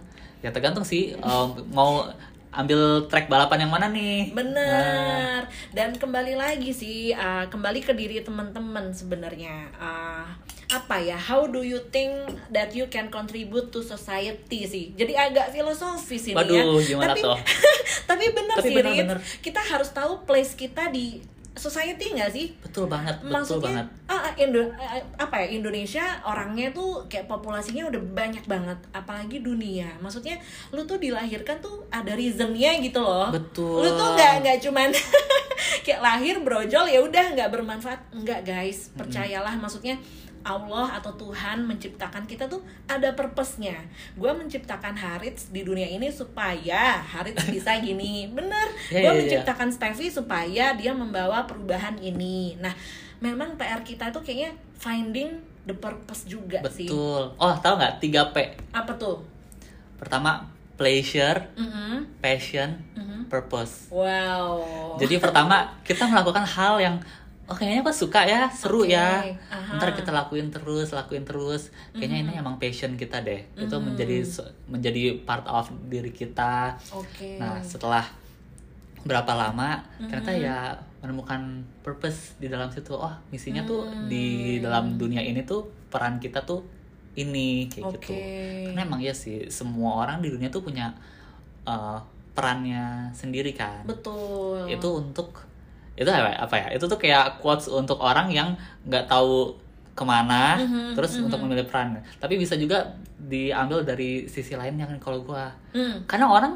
ya tergantung sih um, mau ambil track balapan yang mana nih Nah, Bener. Dan kembali lagi sih, uh, kembali ke diri teman-teman sebenarnya. Uh, apa ya? How do you think that you can contribute to society sih? Jadi agak filosofis ini ya. Waduh, gimana tapi, tuh? tapi bener Tapi sih, bener, Rit. bener. Kita harus tahu place kita di society nggak sih? betul banget betul Maksudnya banget ah, Indo- ah, apa ya Indonesia orangnya tuh kayak populasinya udah banyak banget apalagi dunia maksudnya lu tuh dilahirkan tuh ada reasonnya gitu loh Betul. lu tuh nggak nggak cuman kayak lahir brojol ya udah nggak bermanfaat enggak guys percayalah maksudnya Allah atau Tuhan menciptakan kita tuh ada purpose-nya. Gue menciptakan Harits di dunia ini supaya Harits bisa gini. Bener. Gue Ya, ya, ya. menciptakan Steffi supaya dia membawa perubahan ini. Nah, memang PR kita itu kayaknya finding the purpose juga sih. betul oh tahu nggak 3 p Apa tuh? pertama pleasure, Mhm. passion, Mhm. purpose. Wow. Jadi pertama kita melakukan hal yang oh kayaknya kok suka ya, seru Oke, ya. aha. Ntar kita lakuin terus, lakuin terus. Kayaknya ini emang passion kita deh. Itu menjadi menjadi part of diri kita. Oke. Nah, setelah berapa lama ternyata ya menemukan purpose di dalam situ. Oh, misinya tuh di dalam dunia ini tuh peran kita tuh ini kayak gitu. Oke. Karena emang ya sih semua orang di dunia tuh punya uh, perannya sendiri kan Betul. itu untuk itu apa, apa ya? Itu tuh kayak quotes untuk orang yang nggak tahu ke mana Mhm, terus untuk memilih peran. Tapi bisa juga diambil dari sisi lain yang kalau gua. Hmm. karena orang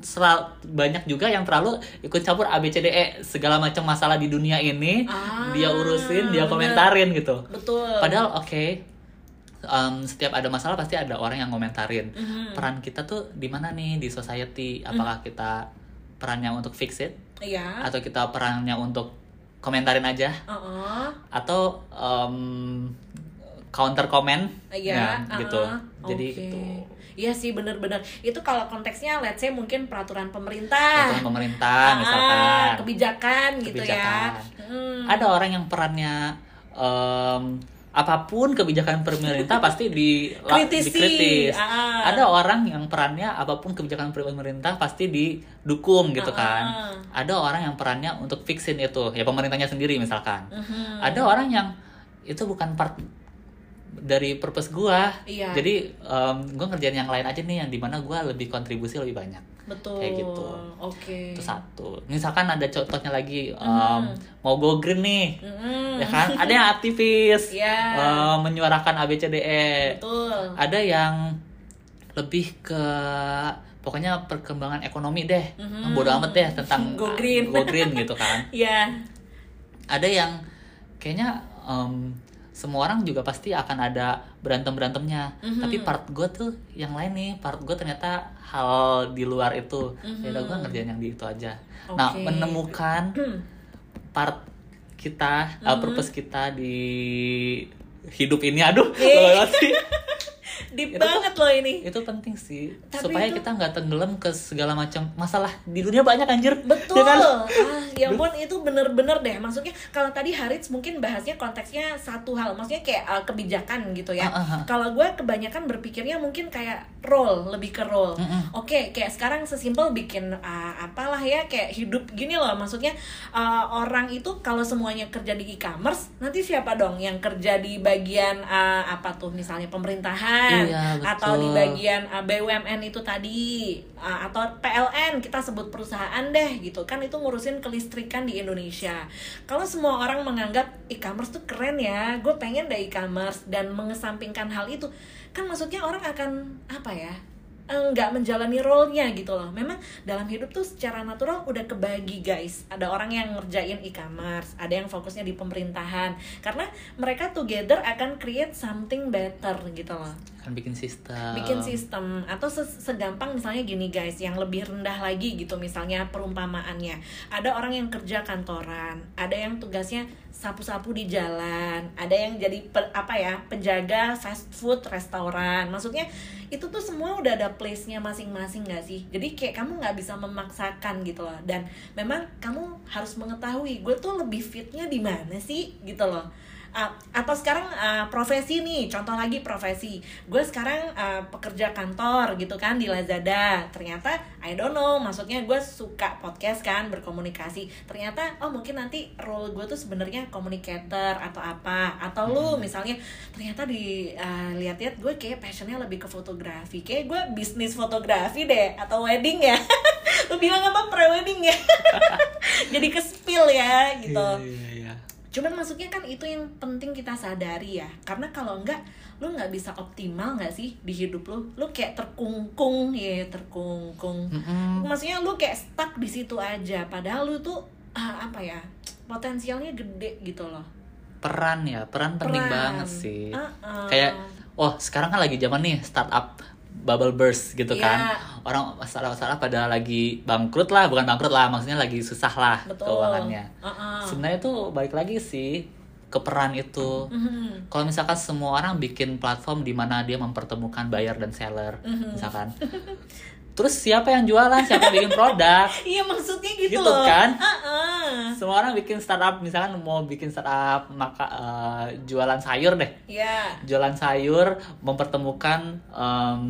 sel- banyak juga yang terlalu ikut campur ABCDE segala macam masalah di dunia ini Ah, dia urusin bener. dia komentarin gitu. Betul. padahal oke em, setiap ada masalah pasti ada orang yang komentarin Mhm. peran kita tuh di mana nih di society? Apakah kita perannya untuk fix it Iya. atau kita perannya untuk komentarin aja Uh-uh. atau em, counter comment Iya, Nah, gitu uh-uh. jadi gitu Iya sih bener-bener Itu kalau konteksnya let's say mungkin peraturan pemerintah Peraturan pemerintah Ah, misalkan Kebijakan, gitu ya Kebijakan. Hmm. ada orang yang perannya em, apa pun kebijakan pemerintah pasti di Kritisi. dikritis. Ah. Ada orang yang perannya apa pun kebijakan pemerintah pasti didukung gitu Ah. kan. Ada orang yang perannya untuk fixin itu, ya pemerintahnya sendiri misalkan. Mhm. Ada orang yang itu bukan part dari purpose gua. Iya. Jadi em, gua ngerjain yang lain aja nih yang di mana gua lebih kontribusi lebih banyak. Betul Kayak gitu. Oke Itu satu. Misalkan ada contohnya lagi em, Mhm. mau go green nih Mhm. ya kan ada yang aktivis Iya. eh, menyuarakan ABCDE Betul ada yang lebih ke pokoknya perkembangan ekonomi deh Mhm. bodo amat deh tentang Go green. go green gitu kan Iya ada yang kayaknya em, semua orang juga pasti akan ada berantem berantemnya Mhm. tapi part gue tuh yang lain nih part gue ternyata hal di luar itu ya udah gue ngerjain yang di itu aja nah Mhm. Oke. menemukan part kita uh, purpose kita di hidup ini aduh Eh. banget sih. Deep Itu banget loh ini itu penting sih Tapi supaya itu- kita nggak tenggelam ke segala macam masalah di dunia banyak anjir Betul. Ya kan? Ah, ya ampun itu bener-bener deh. Maksudnya kalau tadi Harits mungkin bahasnya konteksnya satu hal, maksudnya kayak uh, kebijakan gitu ya. Ah, ah. Kalau gue kebanyakan berpikirnya mungkin kayak role, lebih ke role. Mm-mm. Oke, kayak sekarang sesimpel bikin uh, apalah ya kayak hidup gini loh. Maksudnya uh, orang itu kalau semuanya kerja di e-commerce, nanti siapa dong yang kerja di bagian uh, apa tuh misalnya pemerintahan Iya, betul. atau di bagian uh, BUMN itu tadi uh, atau PLN kita sebut perusahaan deh gitu kan itu ngurusin kelistrikan di Indonesia kalau semua orang menganggap e-commerce tuh keren ya gue pengen deh e-commerce dan mengesampingkan hal itu kan maksudnya orang akan apa ya eh, nggak menjalani role-nya gitu loh. Memang dalam hidup tuh secara natural udah kebagi guys. Ada orang yang ngerjain e-commerce, ada yang fokusnya di pemerintahan. Karena mereka together akan create something better gitu loh kan bikin sistem bikin sistem atau se- segampang misalnya gini guys yang lebih rendah lagi gitu misalnya perumpamaannya ada orang yang kerja kantoran ada yang tugasnya sapu-sapu di jalan ada yang jadi pe- apa ya penjaga fast food restoran maksudnya itu tuh semua udah ada place-nya masing-masing gak sih? Jadi kayak kamu nggak bisa memaksakan gitu loh. Dan memang kamu harus mengetahui gue tuh lebih fitnya di mana sih? Gitu loh Uh, atau sekarang uh, profesi nih contoh lagi profesi. Gue sekarang uh, pekerja kantor gitu kan di Lazada. Ternyata I don't know maksudnya gue suka podcast kan berkomunikasi. Ternyata oh mungkin nanti role gue tuh sebenarnya communicator atau apa. Atau lu misalnya ternyata di uh, lihat-lihat gue kayak passionnya lebih ke fotografi. Kayak gue bisnis fotografi deh atau wedding ya. Lu bilang apa pre-wedding ya? Jadi ke spill ya gitu. Iya, iya, iya. Cuman maksudnya kan itu yang penting kita sadari ya. Karena kalau enggak lu nggak bisa optimal nggak sih di hidup lu? Lu kayak terkungkung ya terkungkung. Mm-mm. Maksudnya lu kayak stuck di situ aja. Padahal lu tuh ah, apa ya potensialnya gede gitu loh. Peran ya peran penting Peran. banget sih. Uh-uh. kayak oh sekarang kan lagi zaman nih startup bubble burst gitu Iya. kan orang startup pada lagi bangkrut lah bukan bangkrut lah maksudnya lagi susah lah Betul keuangannya Uh-uh. sebenarnya tuh balik lagi sih ke peran itu Mhm. kalau misalkan semua orang bikin platform di mana dia mempertemukan buyer dan seller Mhm. misalkan terus siapa yang jualan siapa yang bikin produk iya maksudnya gitu, Gitu loh kan? Heeh. semua orang bikin startup misalkan mau bikin startup maka eh, jualan sayur deh ya jualan sayur mempertemukan em,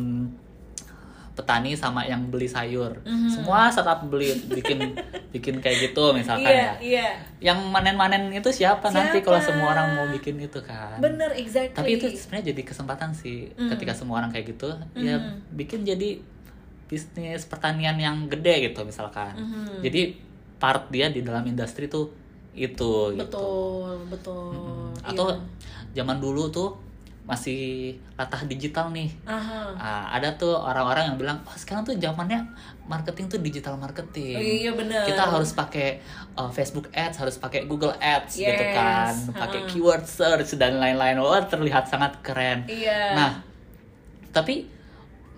petani sama yang beli sayur Mhm. semua startup beli bikin bikin kayak gitu misalkan iya ya iya yang manen-manen itu siapa, nanti Siapa? kalau semua orang mau bikin itu kan bener exactly tapi itu sebenarnya jadi kesempatan sih Mhm. ketika semua orang kayak gitu ya Mhm. bikin jadi bisnis pertanian yang gede gitu misalkan Mhm. jadi part dia di dalam industri tuh itu gitu betul betul Mm-mm. Iya. atau zaman dulu tuh masih latah digital nih Aha. Ah, ada tuh orang-orang yang bilang oh sekarang tuh zamannya marketing tuh digital marketing Oh, iya bener kita harus pakai uh, Facebook Ads, harus pakai Google Ads gitu Yes, kan, pakai keyword search dan lain-lain. Wah terlihat sangat keren. iya Nah, tapi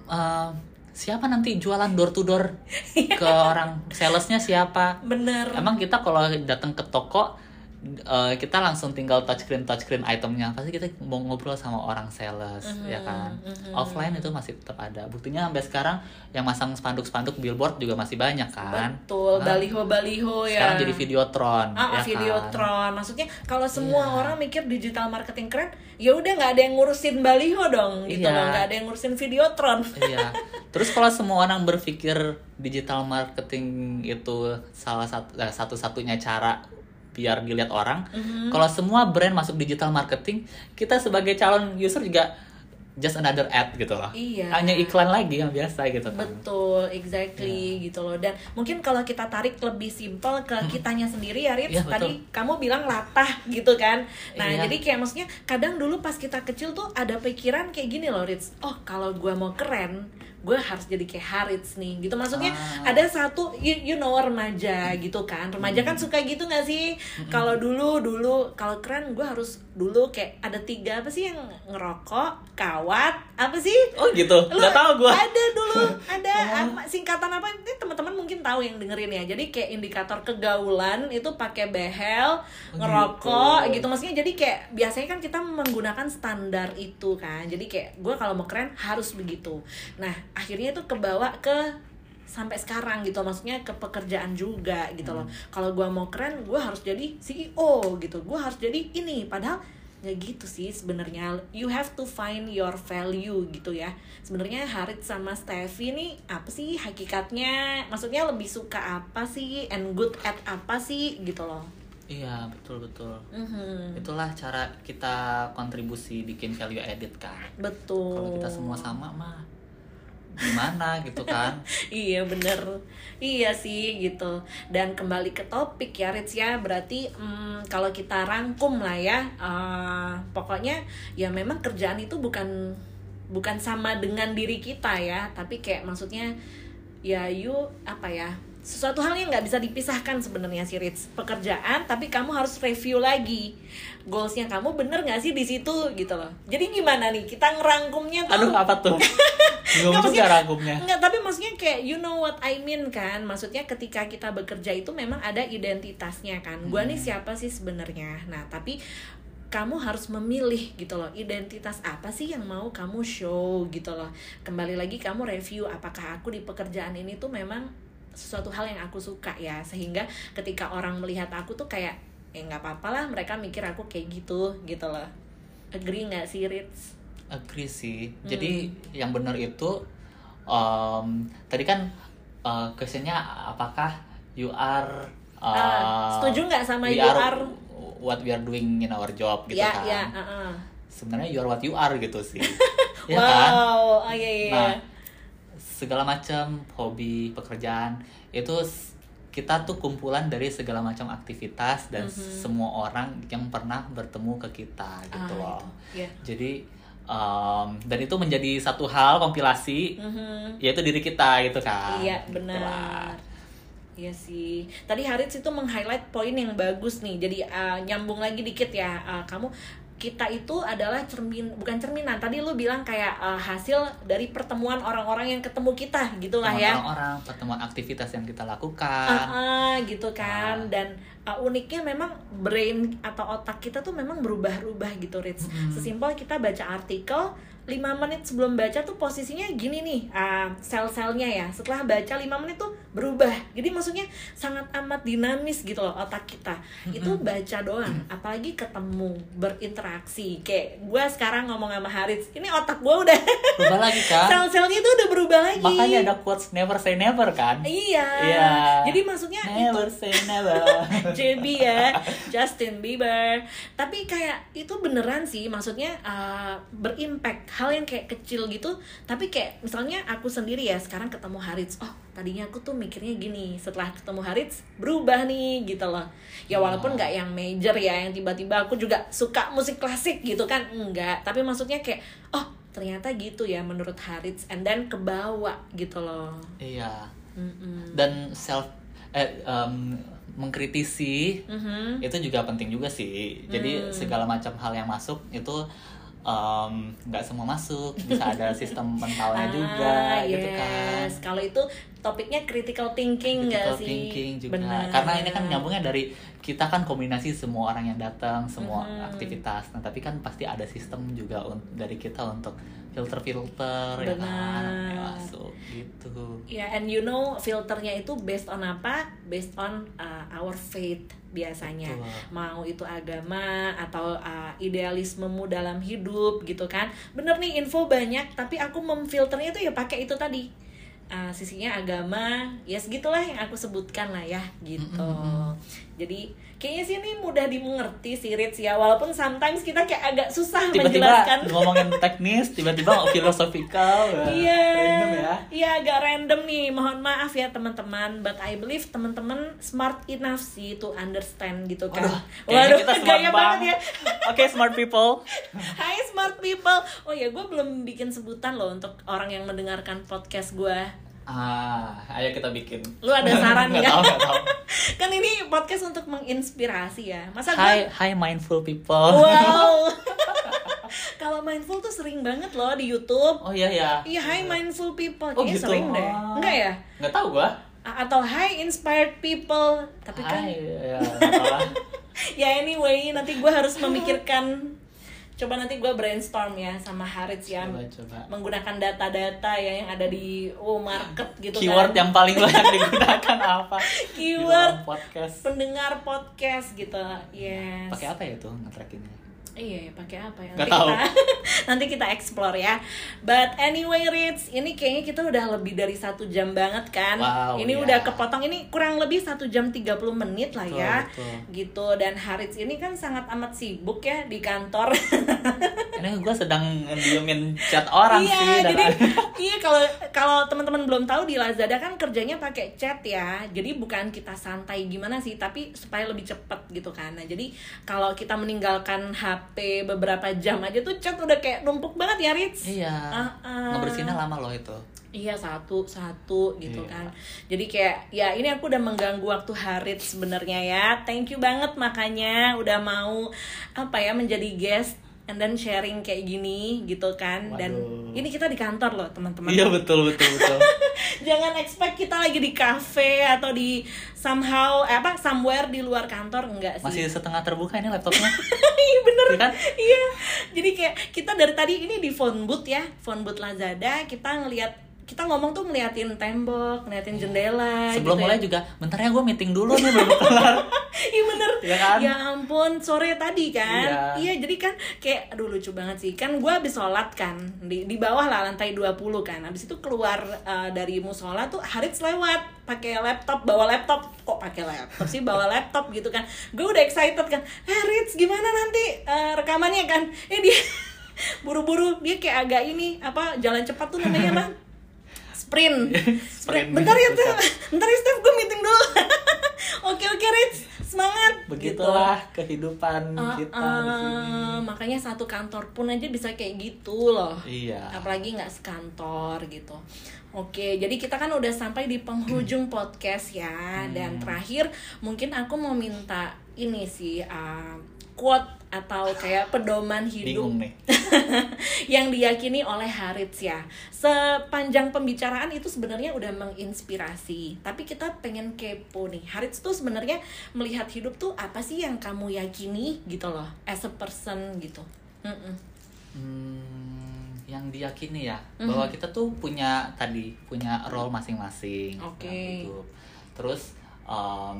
uh, siapa nanti jualan door to door ke orang salesnya siapa? bener Emang kita kalau datang ke toko uh, kita langsung tinggal touchscreen touchscreen itemnya pasti kita mau ngobrol sama orang sales Mhm, ya kan mhm. offline itu masih tetap ada buktinya sampai sekarang yang masang spanduk-spanduk billboard juga masih banyak kan betul Nah, baliho baliho ya sekarang jadi videotron Ah, ya videotron. Maksudnya kalau semua Iya. orang mikir digital marketing keren, ya udah nggak ada yang ngurusin baliho dong, gitu Iya. loh. Nggak ada yang ngurusin videotron. kan iya terus kalau semua orang berpikir digital marketing itu salah satu eh, satu-satunya cara biar dilihat orang Mhm. kalau semua brand masuk digital marketing kita sebagai calon user juga just another ad gitu loh Iya. hanya iklan lagi yang biasa gitu kan Betul, exactly Iya. gitu loh. Dan mungkin kalau kita tarik lebih simpel ke kitanya sendiri ya, Ritz. Iya, betul. Tadi kamu bilang latah gitu kan. Nah, Iya. jadi kayak maksudnya kadang dulu pas kita kecil tuh ada pikiran kayak gini loh, Ritz. Oh, kalau gua mau keren, gue harus jadi kayak Harits nih gitu maksudnya Ah. ada satu you, you know remaja gitu kan remaja Hmm. kan suka gitu nggak sih kalau dulu dulu kalau keren gue harus dulu kayak ada tiga apa sih yang ngerokok kawat apa sih oh gitu Lu nggak tahu gue Ada dulu, ada Oh. singkatan apa? Ini teman-teman mungkin tahu yang dengerin ya. Jadi kayak indikator kegaulan itu pakai behel, ngerokok gitu. gitu. Maksudnya jadi kayak biasanya kan kita menggunakan standar itu kan. Jadi kayak gue kalau mau keren harus begitu. Nah, akhirnya itu kebawa ke sampai sekarang gitu maksudnya ke pekerjaan juga gitu loh. Kalau gue mau keren gue harus jadi CEO gitu. Gue harus jadi ini. Padahal nggak gitu sih sebenarnya. You have to find your value gitu ya. Sebenarnya Harit sama Steffi ini apa sih hakikatnya? Maksudnya lebih suka apa sih? And good at apa sih? Gitu loh. Iya betul betul. Mhm. itulah cara kita kontribusi bikin value edit kan? Betul. Kalau kita semua sama mah gimana gitu kan? Iya bener. Iya sih gitu. Dan kembali ke topik ya Ritz ya. Berarti mm, kalau kita rangkum lah ya eh, pokoknya ya memang kerjaan itu bukan bukan sama dengan diri kita ya. Tapi kayak maksudnya ya you apa ya sesuatu hal yang nggak bisa dipisahkan sebenarnya sih Ritz pekerjaan tapi kamu harus review lagi goalsnya kamu bener nggak sih di situ gitu loh. Jadi gimana nih? Kita ngerangkumnya tuh aduh apa tuh? Nggak, maksudnya- ragumnya Enggak, tapi maksudnya kayak you know what I mean kan. Maksudnya ketika kita bekerja itu memang ada identitasnya kan. Gua nih siapa sih sebenarnya. Nah, tapi kamu harus memilih gitu loh identitas apa sih yang mau kamu show gitu loh. Kembali lagi kamu review apakah aku di pekerjaan ini tuh memang sesuatu hal yang aku suka ya. Sehingga ketika orang melihat aku tuh kayak eh nggak apa-apa lah mereka mikir aku kayak gitu gitu loh agree nggak sih Ritz? agree sih Hmm. jadi yang benar itu um, tadi kan uh, questionnya apakah you are uh, Ah, setuju nggak sama you are are? what we are doing in our job gitu ya kan ya uh-uh. sebenarnya you are what you are gitu sih ya kan wow, oh iya iya. nah segala macam hobi pekerjaan itu kita tuh kumpulan dari segala macam aktivitas dan Mhm. semua orang yang pernah bertemu ke kita gitu Ah, loh itu. Ya. jadi um, dan itu menjadi satu hal kompilasi Mhm. yaitu diri kita gitu kan Iya Gitu benar. Iya sih. Tadi Harits itu meng-highlight poin yang bagus nih. Jadi uh, nyambung lagi dikit ya. Uh, kamu kita itu adalah cermin bukan cerminan. Tadi lu bilang kayak uh, hasil dari pertemuan orang-orang yang ketemu kita gitulah ya. orang-orang pertemuan aktivitas yang kita lakukan Ah, ah, gitu kan dan uh, uniknya memang brain atau otak kita tuh memang berubah-ubah gitu Rich Mm-mm. sesimpel kita baca artikel 5 menit sebelum baca tuh posisinya gini nih uh, sel-selnya ya. Setelah baca 5 menit tuh berubah. Jadi maksudnya sangat amat dinamis gitu loh otak kita. Itu baca doang apalagi ketemu berinteraksi. Kayak gue sekarang ngomong sama Haris ini otak gue udah Berubah lagi kan? sel-selnya tuh udah berubah lagi. Makanya ada quotes never say never kan? iya. Iya. jadi maksudnya itu Never say never. JB ya Justin Bieber. Tapi kayak itu beneran sih maksudnya uh, berimpact hal yang kayak kecil gitu tapi kayak misalnya aku sendiri ya sekarang ketemu Harits oh tadinya aku tuh mikirnya gini setelah ketemu Harits berubah nih gitu loh ya walaupun nggak yang major ya yang tiba-tiba aku juga suka musik klasik gitu kan enggak tapi maksudnya kayak oh ternyata gitu ya menurut Harits and then kebawa gitu loh iya. Mm-mm. Dan self eh em, mengkritisi Mhm. itu juga penting juga sih. Jadi Hmm. segala macam hal yang masuk itu nggak semua masuk, bisa ada sistem mentalnya juga Ah, gitu kan. yes. Kalau itu topiknya critical thinking nggak Critical sih? thinking juga. Benar. Karena ini kan nyambungnya dari kita kan kombinasi semua orang yang datang, semua Mhm. aktivitas. Nah, tapi kan pasti ada sistem juga dari kita untuk filter-filter ya kan yang masuk gitu. Ya, and you know filternya itu based on apa? Based on uh, our faith biasanya. Betul. Mau itu agama atau uh, idealismemu dalam hidup gitu kan. Bener nih info banyak, tapi aku memfilternya itu ya pakai itu tadi. Uh, sisinya agama, ya segitulah yang aku sebutkan lah ya gitu. Mm-mm. Jadi kayaknya sih ini mudah dimengerti sih Rits ya, walaupun sometimes kita kayak agak susah Tiba-tiba menjelaskan. ngomongin teknis, tiba-tiba filosofikal. ya. Iya, ya. iya agak random nih. Mohon maaf ya teman-teman, but I believe teman-teman smart enough sih to understand gitu kan. Waduh, kayaknya kita smart gaya banget banget. ya. Oke, smart people. Hai smart people. Oh ya, gue belum bikin sebutan loh untuk orang yang mendengarkan podcast gue. Ah, ayo kita bikin. Lu ada saran Nggak nggak? tahu, tahu. kan ini podcast untuk menginspirasi ya. Masa Hi, gue hi mindful people. Wow. Kalau mindful tuh sering banget loh di YouTube. Oh iya ya. Iya, hi mindful people. Oh, Kayaknya gitu. sering deh. Oh. Enggak ya? Nggak tahu gua. A- atau hi inspired people tapi kan Hai, ya, lah. ya anyway nanti gue harus memikirkan coba nanti gue brainstorm ya sama Harits ya Coba coba. menggunakan data-data ya yang ada di oh market gitu Keyword kan yang paling banyak digunakan apa? Keyword. podcast. pendengar podcast gitu yes Pakai apa ya tuh nge-trackinnya? Iya, pakai apa ya? Nanti tahu. kita nanti kita explore ya. But anyway, Rich, ini kayaknya kita udah lebih dari satu jam banget kan? Wow, ini ya. udah kepotong ini kurang lebih satu jam 30 menit lah Betul, ya. betul. Gitu dan Harits ini kan sangat amat sibuk ya di kantor. Ini gue sedang diemin chat orang iya, sih jadi iya kalau kalau teman-teman belum tahu di Lazada kan kerjanya pakai chat ya. Jadi bukan kita santai gimana sih, tapi supaya lebih cepet gitu kan. Nah, jadi kalau kita meninggalkan HP beberapa jam aja tuh chat udah kayak numpuk banget ya, Rich. Iya. Ah, ah. Ngebersihinnya lama loh itu. Iya satu satu gitu Iya. kan. Jadi kayak ya ini aku udah mengganggu waktu Harit sebenarnya ya. Thank you banget makanya udah mau apa ya menjadi guest and then sharing kayak gini gitu kan. Dan Waduh. ini kita di kantor loh teman-teman. Iya betul betul betul. Jangan expect kita lagi di cafe atau di somehow eh, apa somewhere di luar kantor enggak sih. Masih setengah terbuka ini laptopnya. Iya bener Iya kan? Iya Jadi kayak kita dari tadi ini di phone booth ya Phone booth Lazada Kita ngelihat kita ngomong tuh ngeliatin tembok, ngeliatin jendela Sebelum gitu mulai ya. juga, bentar ya gue meeting dulu nih belum kelar. Iya bener. Iya kan? Ya ampun, sore tadi kan. Iya. jadi kan kayak Aduh lucu banget sih. Kan gue habis sholat kan Di, di bawah lah lantai 20 kan. Habis itu keluar eh, dari musola tuh Harits lewat pakai laptop bawa laptop. Kok pakai laptop sih? Bawa laptop gitu kan. Gue udah excited kan. Harits gimana nanti eh, rekamannya? Kan. Eh dia buru-buru dia kayak agak ini apa jalan cepat tuh namanya apa sprint Sprint. bentar ya tuh bentar ya Steph gue meeting dulu oke oke Rich semangat Begitulah kehidupan Gitu. kita Uh, di sini. uh, makanya satu kantor pun aja bisa kayak gitu loh Iya. apalagi nggak sekantor gitu oke jadi kita kan udah sampai di penghujung podcast ya dan Hmm. terakhir mungkin aku mau minta ini sih uh, quote atau kayak pedoman hidup nih. yang diyakini oleh Harits ya. Sepanjang pembicaraan itu sebenarnya udah menginspirasi. Tapi kita pengen kepo nih. Harits tuh sebenarnya melihat hidup tuh apa sih yang kamu yakini gitu loh, as a person gitu. Mm-mm. Hmm, yang diyakini ya Mhm. bahwa kita tuh punya tadi punya role masing-masing dalam hidup. Terus um,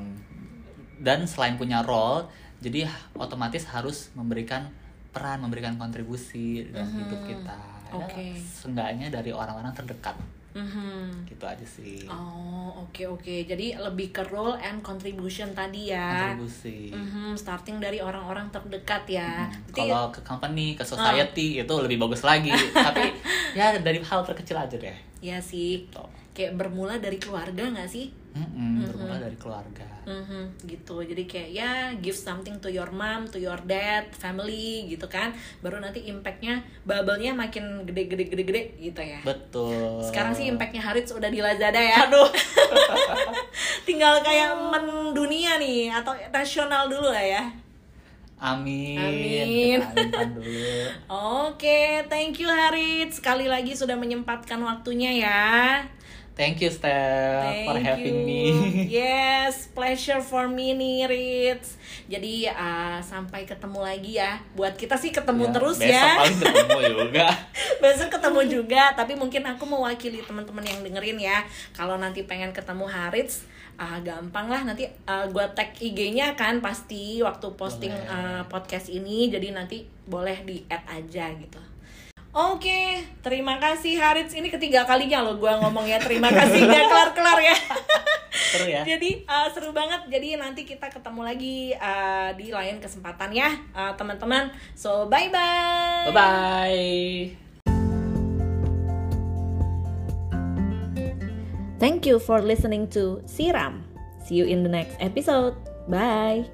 dan selain punya role, jadi otomatis harus memberikan peran, memberikan kontribusi dalam Mhm. hidup kita. Ya, Oke. seenggaknya dari orang-orang terdekat Mhm. gitu aja sih. Oh, oke oke. Jadi lebih ke role and contribution tadi ya. Kontribusi. Mhm, starting dari orang-orang terdekat ya. Hmm, Berarti- Kalau ke company, ke Ah. society itu lebih bagus lagi. Tapi ya dari hal terkecil aja deh. ya sih, Gitu. Kayak bermula dari keluarga nggak sih? Mm-mm, Bermula dari keluarga. Mhm, gitu. Jadi kayak ya give something to your mom, to your dad, family gitu kan. Baru nanti impactnya bubble-nya makin gede-gede gede-gede gitu ya. Betul. Sekarang sih impactnya Harits udah di Lazada ya. Aduh. Tinggal kayak mendunia nih atau nasional dulu lah ya. Amin. Amin. Oke, thank you Harits. Sekali lagi sudah menyempatkan waktunya ya. Thank you Steph Thank for having you. me. Yes, pleasure for me nih. Jadi uh, sampai ketemu lagi ya. Buat kita sih ketemu Ya, terus besok ya. paling ketemu juga. Besok ketemu juga, tapi mungkin aku mewakili teman-teman yang dengerin ya. Kalau nanti pengen ketemu Harits, ah gampang lah nanti uh, gua tag IG-nya kan pasti waktu posting Boleh. uh, podcast ini. Jadi nanti boleh di add aja gitu. Oke, terima kasih Harits. Ini ketiga kalinya loh gua ngomong ya terima kasih nggak kelar-kelar ya. Seru ya. Jadi uh, seru banget. Jadi nanti kita ketemu lagi uh, di lain kesempatan ya, uh, teman-teman. So bye bye. Bye bye. Thank you for listening to Siram. See you in the next episode. Bye.